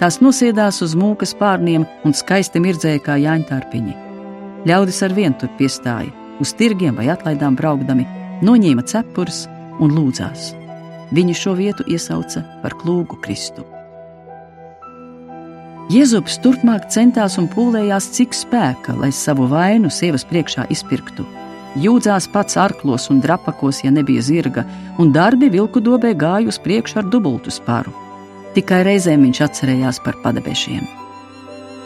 tās nosēdās uz mūkas pārniem un skaisti mirdzēja kā jāņtārpiņi. Ļaudis ar vienu tur piestāja, uz tirgiem vai atlaidām braukdami, noņēma cepures un lūdzās. Viņi šo vietu iesauca par klūgu Kristu. Jēzus turpmāk centās un pūlējās, cik spēka, lai savu vainu sievas priekšā izpirktu. Jūdzās pats arklos un drapakos, ja nebija zirga, un darbi vilku dobē gāja uz priekšu ar dubultu spāru. Tikai reizēm viņš atcerējās par padebešiem.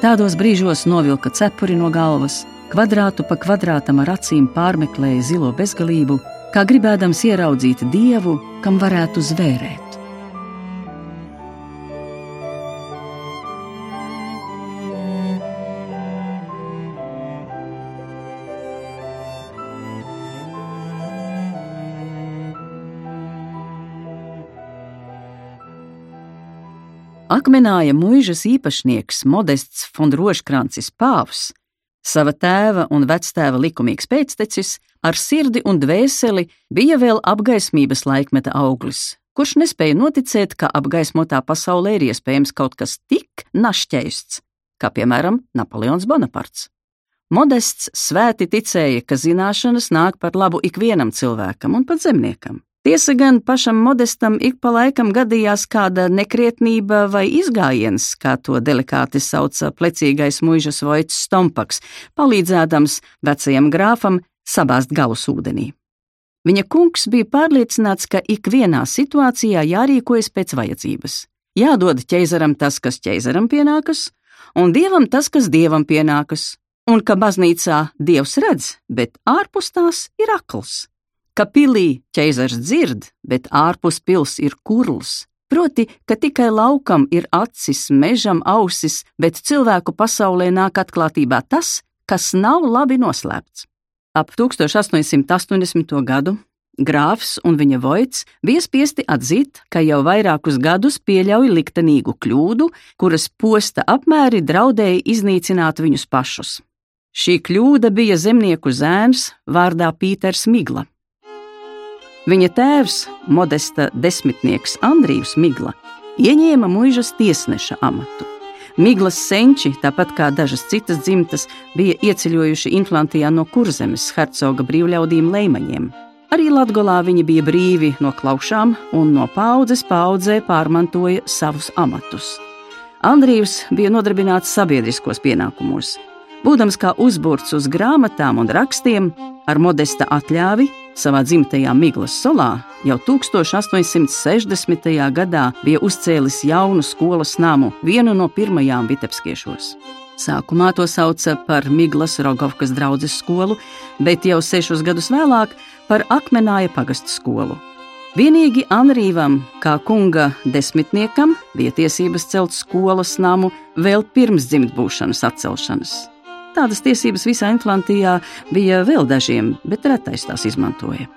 Tādos brīžos novilka cepuri no galvas, kvadrātu pa kvadrātam ar acīm pārmeklēja zilo bezgalību, kā gribēdams ieraudzīt dievu, kam varētu zvērēt. Akmenāja mūžas īpašnieks Modests Fondroškrancis Pāvs, sava tēva un vectēva likumīgs pēctecis, ar sirdi un dvēseli bija vēl apgaismības laikmeta auglis, kurš nespēja noticēt, ka apgaismotā pasaulē ir iespējams kaut kas tik našķēsts, kā piemēram Napoleons Bonaparts. Modests svēti ticēja, ka zināšanas nāk par labu ikvienam cilvēkam un pat zemniekam. Tiesa gan pašam modestam ik pa laikam gadījās kāda nekrietnība vai izgājiens, kā to delikāti sauca plecīgais muižas voits Stompaks, palīdzēdams vecajam grāfam sabāzt galus ūdenī. Viņa kungs bija pārliecināts, ka ikvienā situācijā jārīkojas pēc vajadzības. Jādod ķeizaram tas, kas ķeizaram pienākas, un dievam tas, kas dievam pienākas, un ka baznīcā dievs redz, bet ārpus tās ir akls, ka pilī ķeizars dzird, bet ārpus pils ir kurls. Proti, ka tikai laukam ir acis, mežam ausis, bet cilvēku pasaulē nāk atklātībā tas, kas nav labi noslēpts. Ap 1880. gadu grāfs un viņa voits bija spiesti atzīt, ka jau vairākus gadus pieļauj liktenīgu kļūdu, kuras posta apmēri draudēja iznīcināt viņus pašus. Šī kļūda bija zemnieku zēns vārdā Pīters Migla. Viņa tēvs, modesta desmitnieks Andrijs Migla, ieņēma mūžas tiesneša amatu. Miglas senči, tāpat kā dažas citas dzimtas, bija ieceļojuši Inflantijā no kurzemes hercoga brīvļaudīm leimaņiem. Arī Latgolā viņi bija brīvi no klaušām un no paudzes paudzē pārmantoja savus amatus. Andrijs bija nodarbināts sabiedriskos pienākumos. Būdams kā uzbūrts uz grāmatām un rakstiem, ar modesta atļāvi savā dzimtajā Miglas solā jau 1860. gadā bija uzcēlis jaunu skolas namu, vienu no pirmajām Vitebskiešos. Sākumā to sauca par Miglas Rogovkas draugu skolu, bet jau sešus gadus vēlāk par Akmenāja pagastu skolu. Vienīgi Anrīvam, kā kunga desmitniekam, bija tiesības celt skolas namu vēl pirms dzimtbūšanas atcelšanas. Tādas tiesības visā Inflantijā bija vēl dažiem, bet retais tās izmantoja.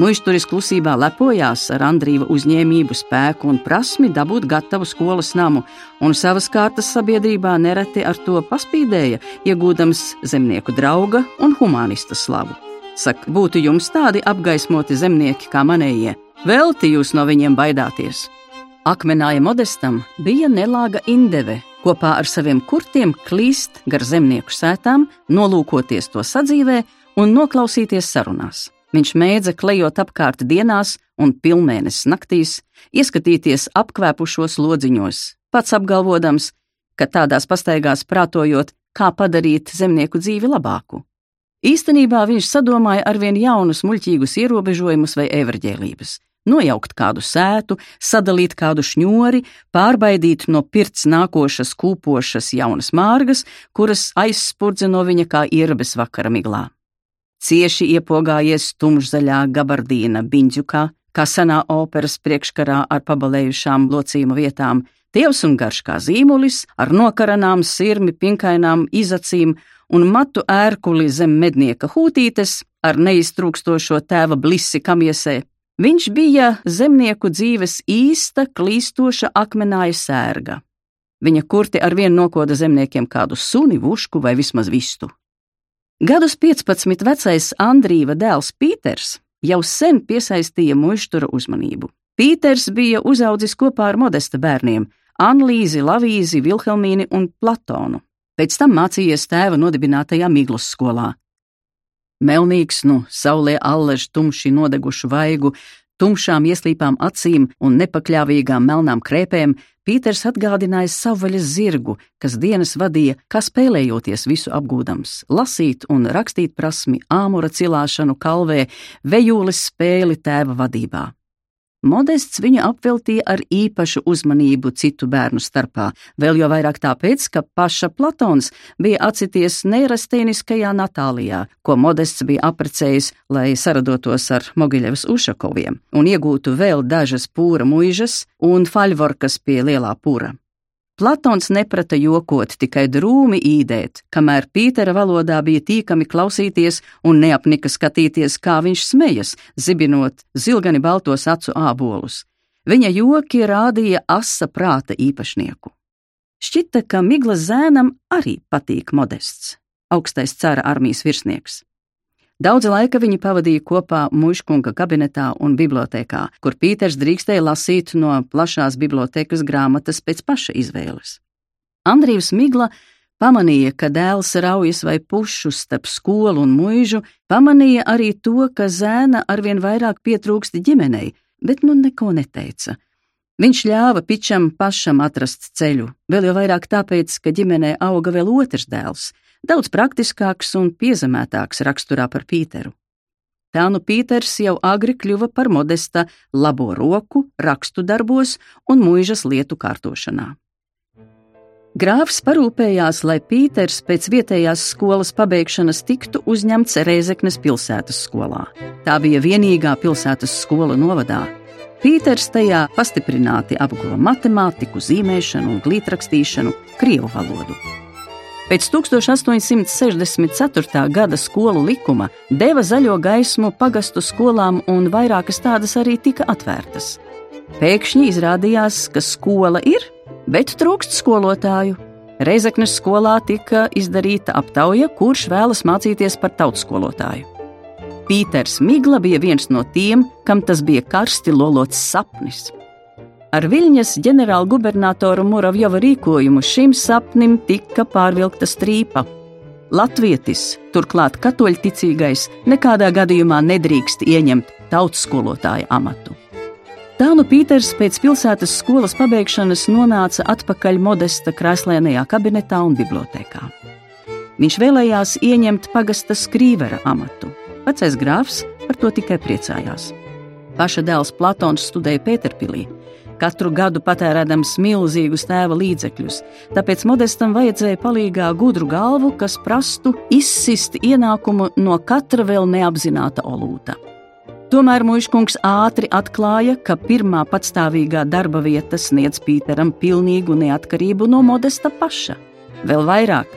Muisturis klusībā lepojās ar Andrīva uzņēmību, spēku un prasmi dabūt gatavu skolas namu, un savas kārtas sabiedrībā nereti ar to paspīdēja, iegūdams zemnieku drauga un humanista slavu. Saka, būtu jums tādi apgaismoti zemnieki kā manējie, velti jūs no viņiem baidāties. Akmenāja modestam bija nelāga indeve, kopā ar saviem kurtiem klīst gar zemnieku sētām, nolūkoties to sadzīvē un noklausīties sarunās. Viņš mēdza klejot apkārt dienās un pilnmēnesis naktīs, ieskatīties apkvēpušos lodziņos, pats apgalvodams, ka tādās pastaigās prātojot, kā padarīt zemnieku dzīvi labāku. Īstenībā viņš sadomāja arvien jaunus muļķīgus ierobežojumus vai everģēlības, nojaukt kādu sētu, sadalīt kādu šņori, pārbaidīt no pirts nākošas kūpošas jaunas mārgas, kuras aizspurdze no viņa kā ierabes vakara miglā. Cieši iepogājies tumšzaļā gabardīna biņģukā, kā senā operas priekškarā ar pabalējušām locījuma vietām, tievs un garš kā zīmulis, ar nokaranām sirmi, pinkainām izacīm un matu ērkuli zem mednieka hūtītes, ar neiztrūkstošo tēva blisi kamiesē, Viņš bija zemnieku dzīves īsta, klīstoša akmenāja sērga. Viņa kurti ar vienu nokoda zemniekiem kādu suni, vušku vai vismaz vistu. Gadus 15 vecais Andrīva dēls Pīters jau sen piesaistīja muštura uzmanību. Pīters bija uzaudzis kopā ar modesta bērniem - Anlīzi, Lavīzi, Vilhelmīni un Platonu. Pēc tam mācījies tēva nodibinātajā Miglas skolā. Melnīgs, nu, saulē allež tumši nodegušu vaigu, tumšām ieslīpām acīm un nepakļāvīgām melnām krēpēm, Pīters atgādināja savvaļas zirgu, kas dienas vadīja, kā spēlējoties visu apgūdams, lasīt un rakstīt prasmi, āmura cilāšanu kalvē, vejūles spēli tēva vadībā. Modests viņu apveltīja ar īpašu uzmanību citu bērnu starpā, vēl jo vairāk tāpēc, ka paša Platons bija atsities neirastēniskajā Natālijā, ko Modests bija aprecējis, lai saradotos ar Mogiļevas Ušakoviem un iegūtu vēl dažas pūra muižas un faļvorkas pie lielā pūra. Platons neprata jokot, tikai drūmi īdēt, kamēr Pītera valodā bija tīkami klausīties un neapnika skatīties, kā viņš smejas, zibinot zilgani baltos acu ābolus. Viņa joki rādīja asa prāta īpašnieku. Šķita, ka Miglas zēnam arī patīk modests, augstais cara armijas virsnieks. Daudz laika viņi pavadīja kopā muškunga kabinetā un bibliotekā, kur Pīters drīkstēja lasīt no plašās bibliotekas grāmatas pēc paša izvēles. Andrijs Migla pamanīja, ka dēls raujas vai pušu starp skolu un mūžu, pamanīja arī to, ka zēna arvien vairāk pietrūkst ģimenei, bet nu neko neteica. Viņš ļāva pičam pašam atrast ceļu, vēl jau vairāk tāpēc, ka ģimenē auga vēl otrs dēls, daudz praktiskāks un piezemētāks raksturā par Pīteru. Tā nu Pīters jau agri kļuva par modesta labo roku, rakstu darbos un mūžas lietu kārtošanā. Grāfs parūpējās, lai Pīters pēc vietējās skolas pabeigšanas tiktu uzņemts Reizeknes pilsētas skolā. Tā bija vienīgā pilsētas skola novadā. Pīters tajā pastiprināti apguva matemātiku, zīmēšanu un glītrakstīšanu, krievu valodu. Pēc 1864. gada skolu likuma deva zaļo gaismu pagastu skolām, un vairākas tādas arī tika atvērtas. Pēkšņi izrādījās, ka skola ir bet trūkst skolotāju. Reizeknas skolā tika izdarīta aptauja, kurš vēlas mācīties par tautskolotāju. Pīters Migla bija viens no tiem, kam tas bija karsti lolots sapnis. Ar Viļņas ģenerāla gubernatoru Muravjova rīkojumu šim sapnim tika pārvilkta strīpa. Latvietis, turklāt katoļticīgais, nekādā gadījumā nedrīkst ieņemt tautskolotāja amatu. Tā nu Pīters pēc pilsētas skolas pabeigšanas nonāca atpakaļ modesta krēslēnajā kabinetā un bibliotekā. Viņš vēlējās ieņemt pagasta skrīvera amatu. Vecais grāfs par to tikai priecājās. Paša dēls Platons studēja Pēterpilī, katru gadu patērēdams milzīgus tēva līdzekļus, tāpēc modestam vajadzēja palīgā gudru galvu, kas prastu izsist ienākumu no katra vēl neapzināta olūta. Tomēr Mūžkungs ātri atklāja, ka pirmā patstāvīgā darba vieta sniedz Pīteram pilnīgu neatkarību no modesta paša. Vēl vairāk,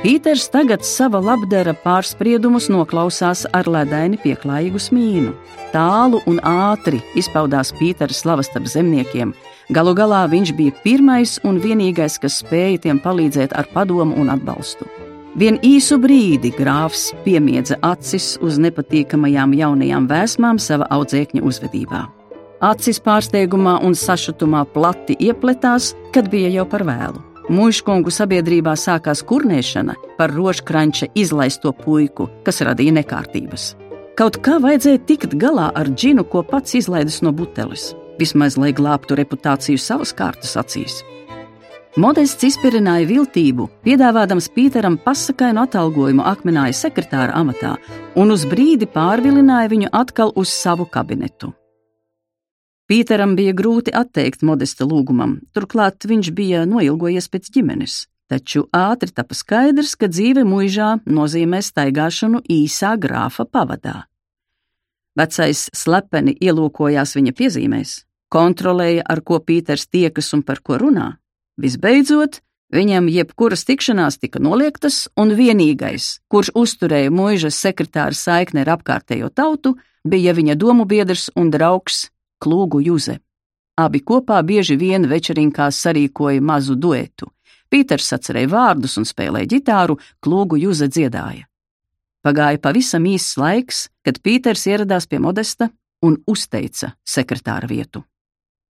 Pīters tagad sava labdara pārspriedumus noklausās ar ledaini pieklājīgu smīnu. Tālu un ātri izpaudās Pīters slavas starp zemniekiem. Galu galā viņš bija pirmais un vienīgais, kas spēja tiem palīdzēt ar padomu un atbalstu. Vien īsu brīdi grāfs piemiedza acis uz nepatīkamajām jaunajām vēsmām sava audzēkņa uzvedībā. Acis pārsteigumā un sašutumā plati iepletās, kad bija jau par vēlu. Mūžkungu sabiedrībā sākās kurnēšana par rožkranča izlaisto puiku, kas radīja nekārtības. Kaut kā vajadzēja tikt galā ar džinu, ko pats izlaidis no buteles, vismaz lai glābtu reputāciju savas kārtas acīs. Modests izpirināja viltību, piedāvādams Pīteram pasakainu atalgojumu akmenāja sekretāra amatā un uz brīdi pārvilināja viņu atkal uz savu kabinetu. Pīteram bija grūti atteikt modesta lūgumam, turklāt viņš bija noilgojies pēc ģimenes, taču ātri tapa skaidrs, ka dzīve mūžā nozīmē staigāšanu īsā grāfa pavadā. Vecais slepeni ielūkojās viņa piezīmēs, kontrolēja, ar ko Pīters tiekas un par ko runā Visbeidzot, viņam jebkuras tikšanās tika noliektas, un vienīgais, kurš uzturēja mūžas sekretāra saikni ar apkārtējo tautu, bija viņa domu biedrs un draugs Klūgu Juze. Abi kopā bieži vien večerinkās sarīkoja mazu duetu. Pīters atcerēja vārdus un spēlēja ģitāru, Klūgu Juze dziedāja. Pagāja pavisam īss laiks, kad Pīters ieradās pie Modesta un uzteica sekretāra vietu.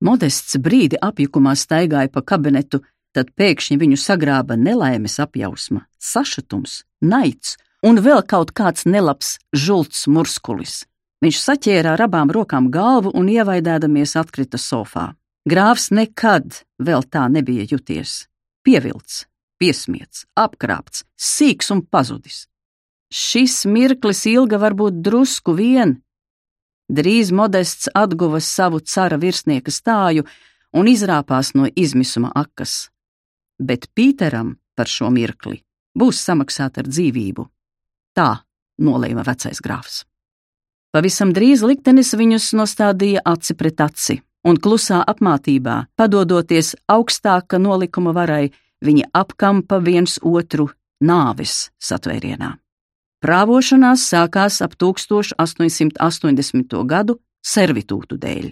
Modests brīdi apjukumā staigāja pa kabinetu, tad pēkšņi viņu sagrāba nelaimes apjausma, sašutums, naids un vēl kaut kāds nelabs žults murskulis. Viņš saķēra ar abām rokām galvu un ievaidēdamies atkrita sofā. Grāfs nekad vēl tā nebija juties. Pievilts, piesmiets, apkrāpts, sīks un pazudis. Šis mirklis ilga varbūt drusku vien, Drīz modests atguva savu cara virsnieka stāju un izrāpās no izmisuma akas. Bet Pīteram par šo mirkli būs samaksāta ar dzīvību. Tā nolēma vecais grāfs. Pavisam drīz liktenis viņus nostādīja aci pret aci, un klusā apmātībā, padodoties augstāka nolikuma varai, viņi apkampa viens otru nāves satvērienā. Prāvošanās sākās ap 1880. gadu servitūtu dēļ.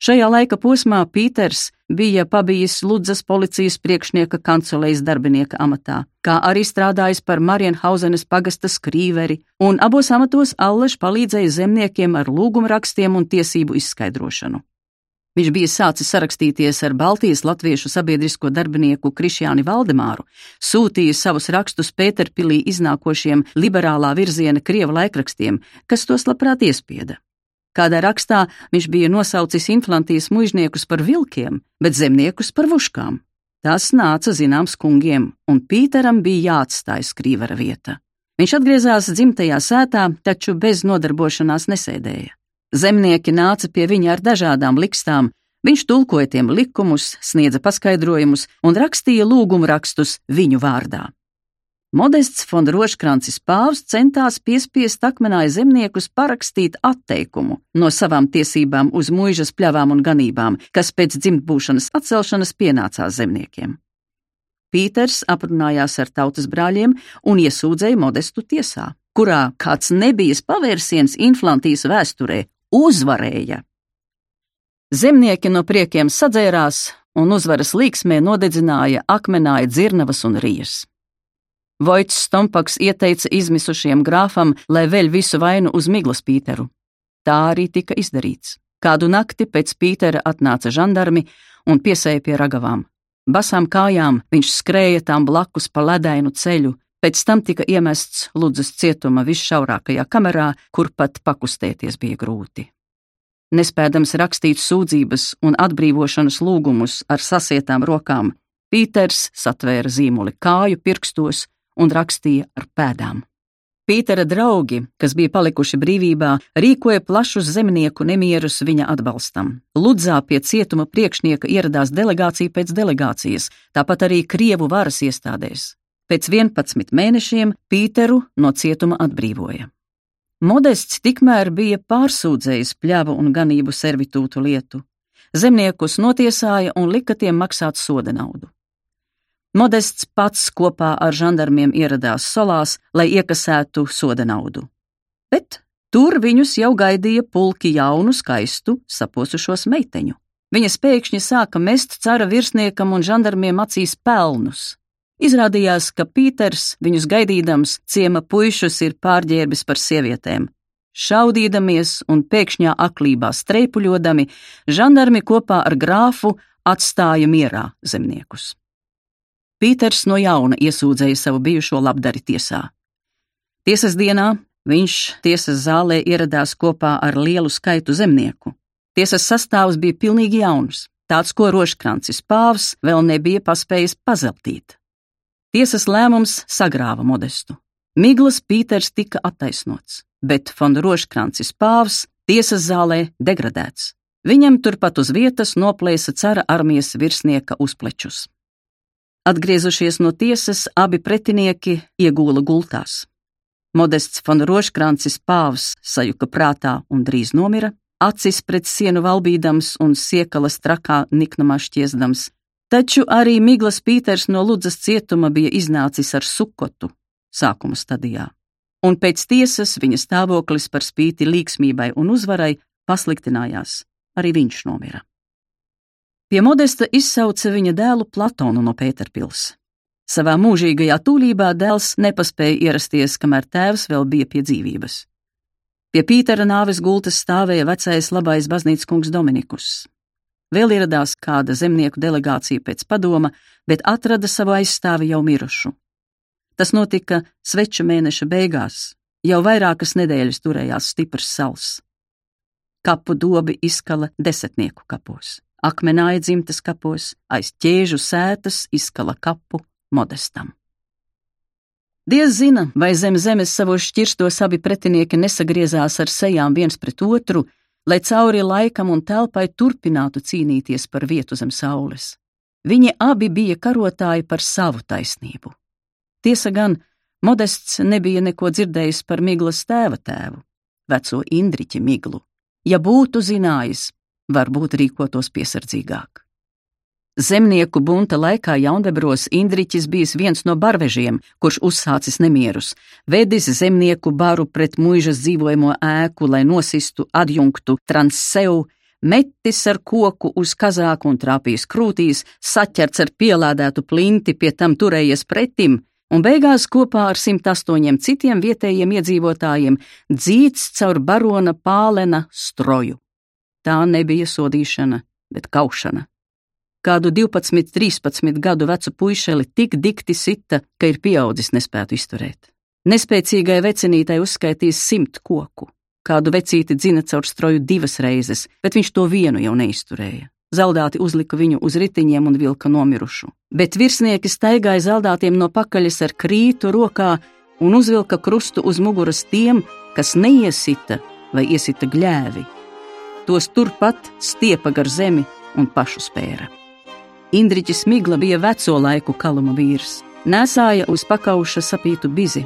Šajā laika posmā Pīters bija pabijis Ludzas policijas priekšnieka kancelējas darbinieka amatā, kā arī strādājis par Marienhausenes pagasta skrīveri, un abos amatos Alleš palīdzēja zemniekiem ar lūgumrakstiem un tiesību izskaidrošanu. Viņš bija sācis sarakstīties ar Baltijas latviešu sabiedrisko darbinieku Krišjāni Valdemāru, sūtījis savus rakstus Pēterpilī iznākošiem liberālā virziena krievu laikrakstiem, kas tos labprāt iespieda. Kādā rakstā viņš bija nosaucis inflantijas mužniekus par vilkiem, bet zemniekus par vuškām. Tas nāca zināms kungiem, un Pīteram bija jāatstāj skrīvera vieta. Viņš atgriezās dzimtajā sētā, taču bez nodarbošanās nesēdēja. Zemnieki nāca pie viņa ar dažādām likstām, viņš tulkoja tiem likumus, sniedza paskaidrojumus un rakstīja lūgumu rakstus viņu vārdā. Modests fonda roškrancis pāvs centās piespiest akmenāja zemniekus parakstīt atteikumu no savām tiesībām uz mūžas pļavām un ganībām, kas pēc dzimtbūšanas atcelšanas pienācās zemniekiem. Pīters aprunājās ar tautas brāļiem un iesūdzēja modestu tiesā, kurā kāds nebijas pavērsiens inflantijas vēsturē uzvarēja. Zemnieki no priekiem sadzērās un uzvaras līksmē nodedzināja akmenāja dzirnavas un rijas. Voits Stompaks ieteica izmisušiem grāfam, lai veļ visu vainu uz Miglas Pīteru. Tā arī tika izdarīts. Kādu nakti pēc Pītera atnāca žandarmi un piesēja pie ragavām. Basām kājām viņš skrēja tām blakus pa ledainu ceļu, pēc tam tika iemests Ludzas cietuma visšaurākajā kamerā, kur pat pakustēties bija grūti. Nespēdams rakstīt sūdzības un atbrīvošanas lūgumus ar sasietām rokām, Pīters satvēra zīmoli kāju pirkstos un rakstīja ar pēdām. Pītera draugi, kas bija palikuši brīvībā, rīkoja plašus zemnieku nemierus viņa atbalstam. Ludzā pie cietuma priekšnieka ieradās delegācija pēc delegācijas, tāpat arī Krievu varas iestādēs. Pēc 11 mēnešiem Pīteru no cietuma atbrīvoja. Modests tikmēr bija pārsūdzējis pļavu un ganību servitūtu lietu. Zemniekus notiesāja un lika tiem maksāt soda naudu. Modests pats kopā ar žandarmiem ieradās solās, lai iekasētu soda naudu. Bet tur viņus jau gaidīja pulki jaunu, skaistu, saposušos meiteņu. Viņas pēkšņi sāka mest cara virsniekam un žandarmiem acīs pelnus. Izrādījās, ka Pīters, viņus gaidīdams, ciema puišus ir pārģērbis par sievietēm. Šaudīdamies un pēkšņā aklībā streipuļodami, žandarmi kopā ar grāfu atstāja mierā zemniekus. Pīters no jauna iesūdzēja savu bijušo labdari tiesā. Tiesas dienā viņš tiesas zālē ieradās kopā ar lielu skaitu zemnieku. Tiesas sastāvs bija pilnīgi jauns, tāds, ko Roškrancis pāvs vēl nebija paspējis pazeltīt. Tiesas lēmums sagrāva modestu. Miglas Pīters tika attaisnots, bet fonda Roškrancis pāvs tiesas zālē degradēts. Viņam turpat uz vietas noplēsa cara armijas virsnieka uzplečus. Atgriezušies no tiesas, abi pretinieki iegūla gultās. Modests von Roškrancis pāvs sajuka prātā un drīz nomira, acis pret sienu valbīdams un siekalas trakā niknumā šķiesdams, taču arī Miglas Pīters no Ludzas cietuma bija iznācis ar sukotu sākuma stadijā, un pēc tiesas viņa stāvoklis par spīti līksmībai un uzvarai pasliktinājās, arī viņš nomira. Pie Modesta izsauca viņa dēlu Platonu no Pēterpils. Savā mūžīgajā tūlībā dēls nepaspēja ierasties, kamēr tēvs vēl bija pie dzīvības. Pie Pītera nāves gultas stāvēja vecais labais baznīcas kungs Dominikus. Vēl ieradās kāda zemnieku delegācija pēc padoma, bet atrada savu aizstāvi jau mirušu. Tas notika sveča mēneša beigās, jau vairākas nedēļas turējās stiprs sals. Kapu dobi izkala desmitnieku kapos akmenāja dzimtas kapos, aiz ķēžu sētas izkala kapu modestam. Diez zina, vai zem zemes savos šķirstos abi pretinieki nesagriezās ar sejām viens pret otru, lai cauri laikam un telpai turpinātu cīnīties par vietu zem saules. Viņi abi bija karotāji par savu taisnību. Tiesa gan, Modests nebija neko dzirdējis par Miglas tēva tēvu, veco Indriķa Miglu. Ja būtu zinājis, varbūt rīkotos piesardzīgāk. Zemnieku bunta laikā Jaunvebros Indriķis bijis viens no barvežiem, kurš uzsācis nemierus, vedis zemnieku baru pret muižas dzīvojamo ēku, lai nosistu adjunktu Transseu, metis ar koku uz kazāku un trāpījis krūtīs, saķerts ar pielādētu plinti, pie tam turējies pretim, un beigās kopā ar 108 citiem vietējiem iedzīvotājiem dzīts caur barona pālena stroju. Tā nebija sodīšana, bet kaušana. Kādu 12, 13 gadu vecu puišeli tik dikti sita, ka ir pieaudzis nespētu izturēt. Nespēcīgai vecinītai uzskaitīs simt koku. Kādu vecīti dzina caur stroju divas reizes, bet viņš to vienu jau neizturēja. Zaldāti uzlika viņu uz ritiņiem un vilka nomirušu. Bet virsnieki staigāja zaldātiem no pakaļas ar krītu rokā un uzvilka krustu uz muguras tiem, kas neiesita vai iesita gļēvi. Tos turpat stiepa gar zemi un pašu spēra. Indriķis Migla bija veco laiku kaluma vīrs. Nesāja uz pakauša sapītu bizi.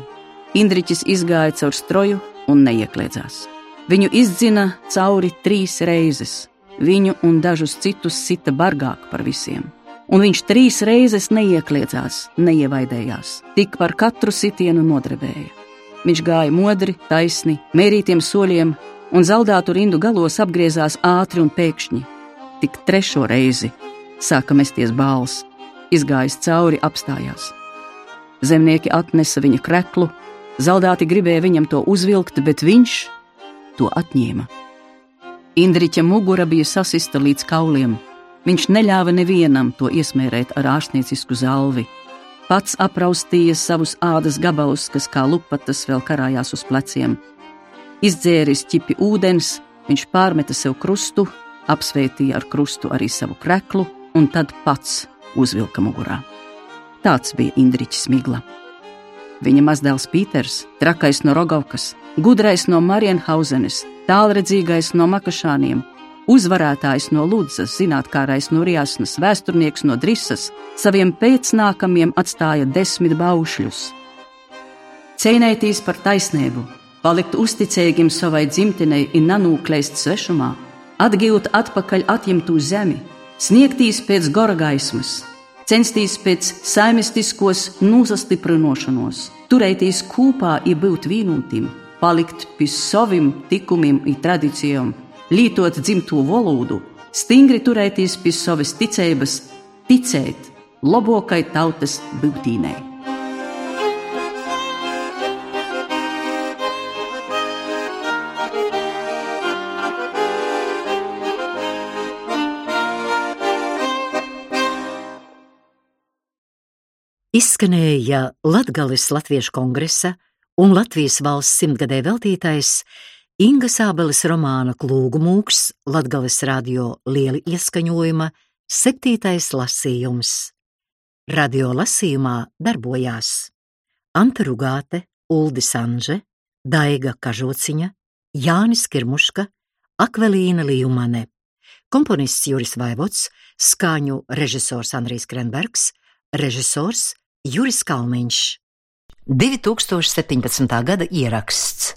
Indriķis izgāja caur stroju un neiekļēdzās. Viņu izdzina cauri trīs reizes. Viņu un dažus citus sita bargāk par visiem. Un viņš trīs reizes neiekļēdzās, neievaidējās, tik par katru sitienu nodrebēja. Viņš gāja modri, taisni, mērītiem soļiem, un zaldātu rindu galos apgriezās ātri un pēkšņi. Tik trešo reizi sāka mesties bāls, izgājis cauri, apstājās. Zemnieki atnesa viņa kreklu, zaldāti gribēja viņam to uzvilkt, bet viņš to atņēma. Indriķa mugura bija sasista līdz kauliem. Viņš neļāva nevienam to iesmērēt ar ārstniecisku zalvi. Pats apraustīja savus ādas gabalus, kas kā lupatas vēl karājās uz pleciem. Izdzēris ķipi ūdens, viņš pārmeta sev krustu, apsvētīja ar krustu arī savu kreklu un tad pats uzvilka mugurā. Tāds bija Indriķis Migla. Viņa mazdēls Pīters, trakais no Rogovkas, gudrais no Marienhausenes, tālredzīgais no Makašāniem, uzvarētājs no Ludzas, zinātnākais no Riasnas, vēsturnieks no Drisas, saviem pēcnākamiem atstāja desmit baušļus. Cīnēties par taisnību, palikt uzticīgiem savai dzimtenei un nanūkleist svešumā, atgūt atpakaļ atņemtu zemi, sniegtīs pēc gora gaismas, censties pēc saimistiskos nosastiprinošanos, turēties kopā, ja būt vienotiem, palikt pie saviem tikumiem un tradīcijām, lietot dzimto valodu, stingri turēties pie savas ticības, ticēt labākai tautas būtībā. Izskanēja Latgales Latviešu kongresa un Latvijas valsts simtgadē veltītais Inga Sābeles romāna Klūgu mūks Latgales radio lieli ieskaņojuma septītais lasījums. Radio lasījumā darbojās Anta Rugāte, Uldi Sanže, Daiga Kažociņa, Jānis Kirmuška, Akvelīna Lijumane, komponists Juris Vaivots, skaņu režisors Andrijs Krenbergs, režisors Juris Kalniņš. 2017. gada ieraksts.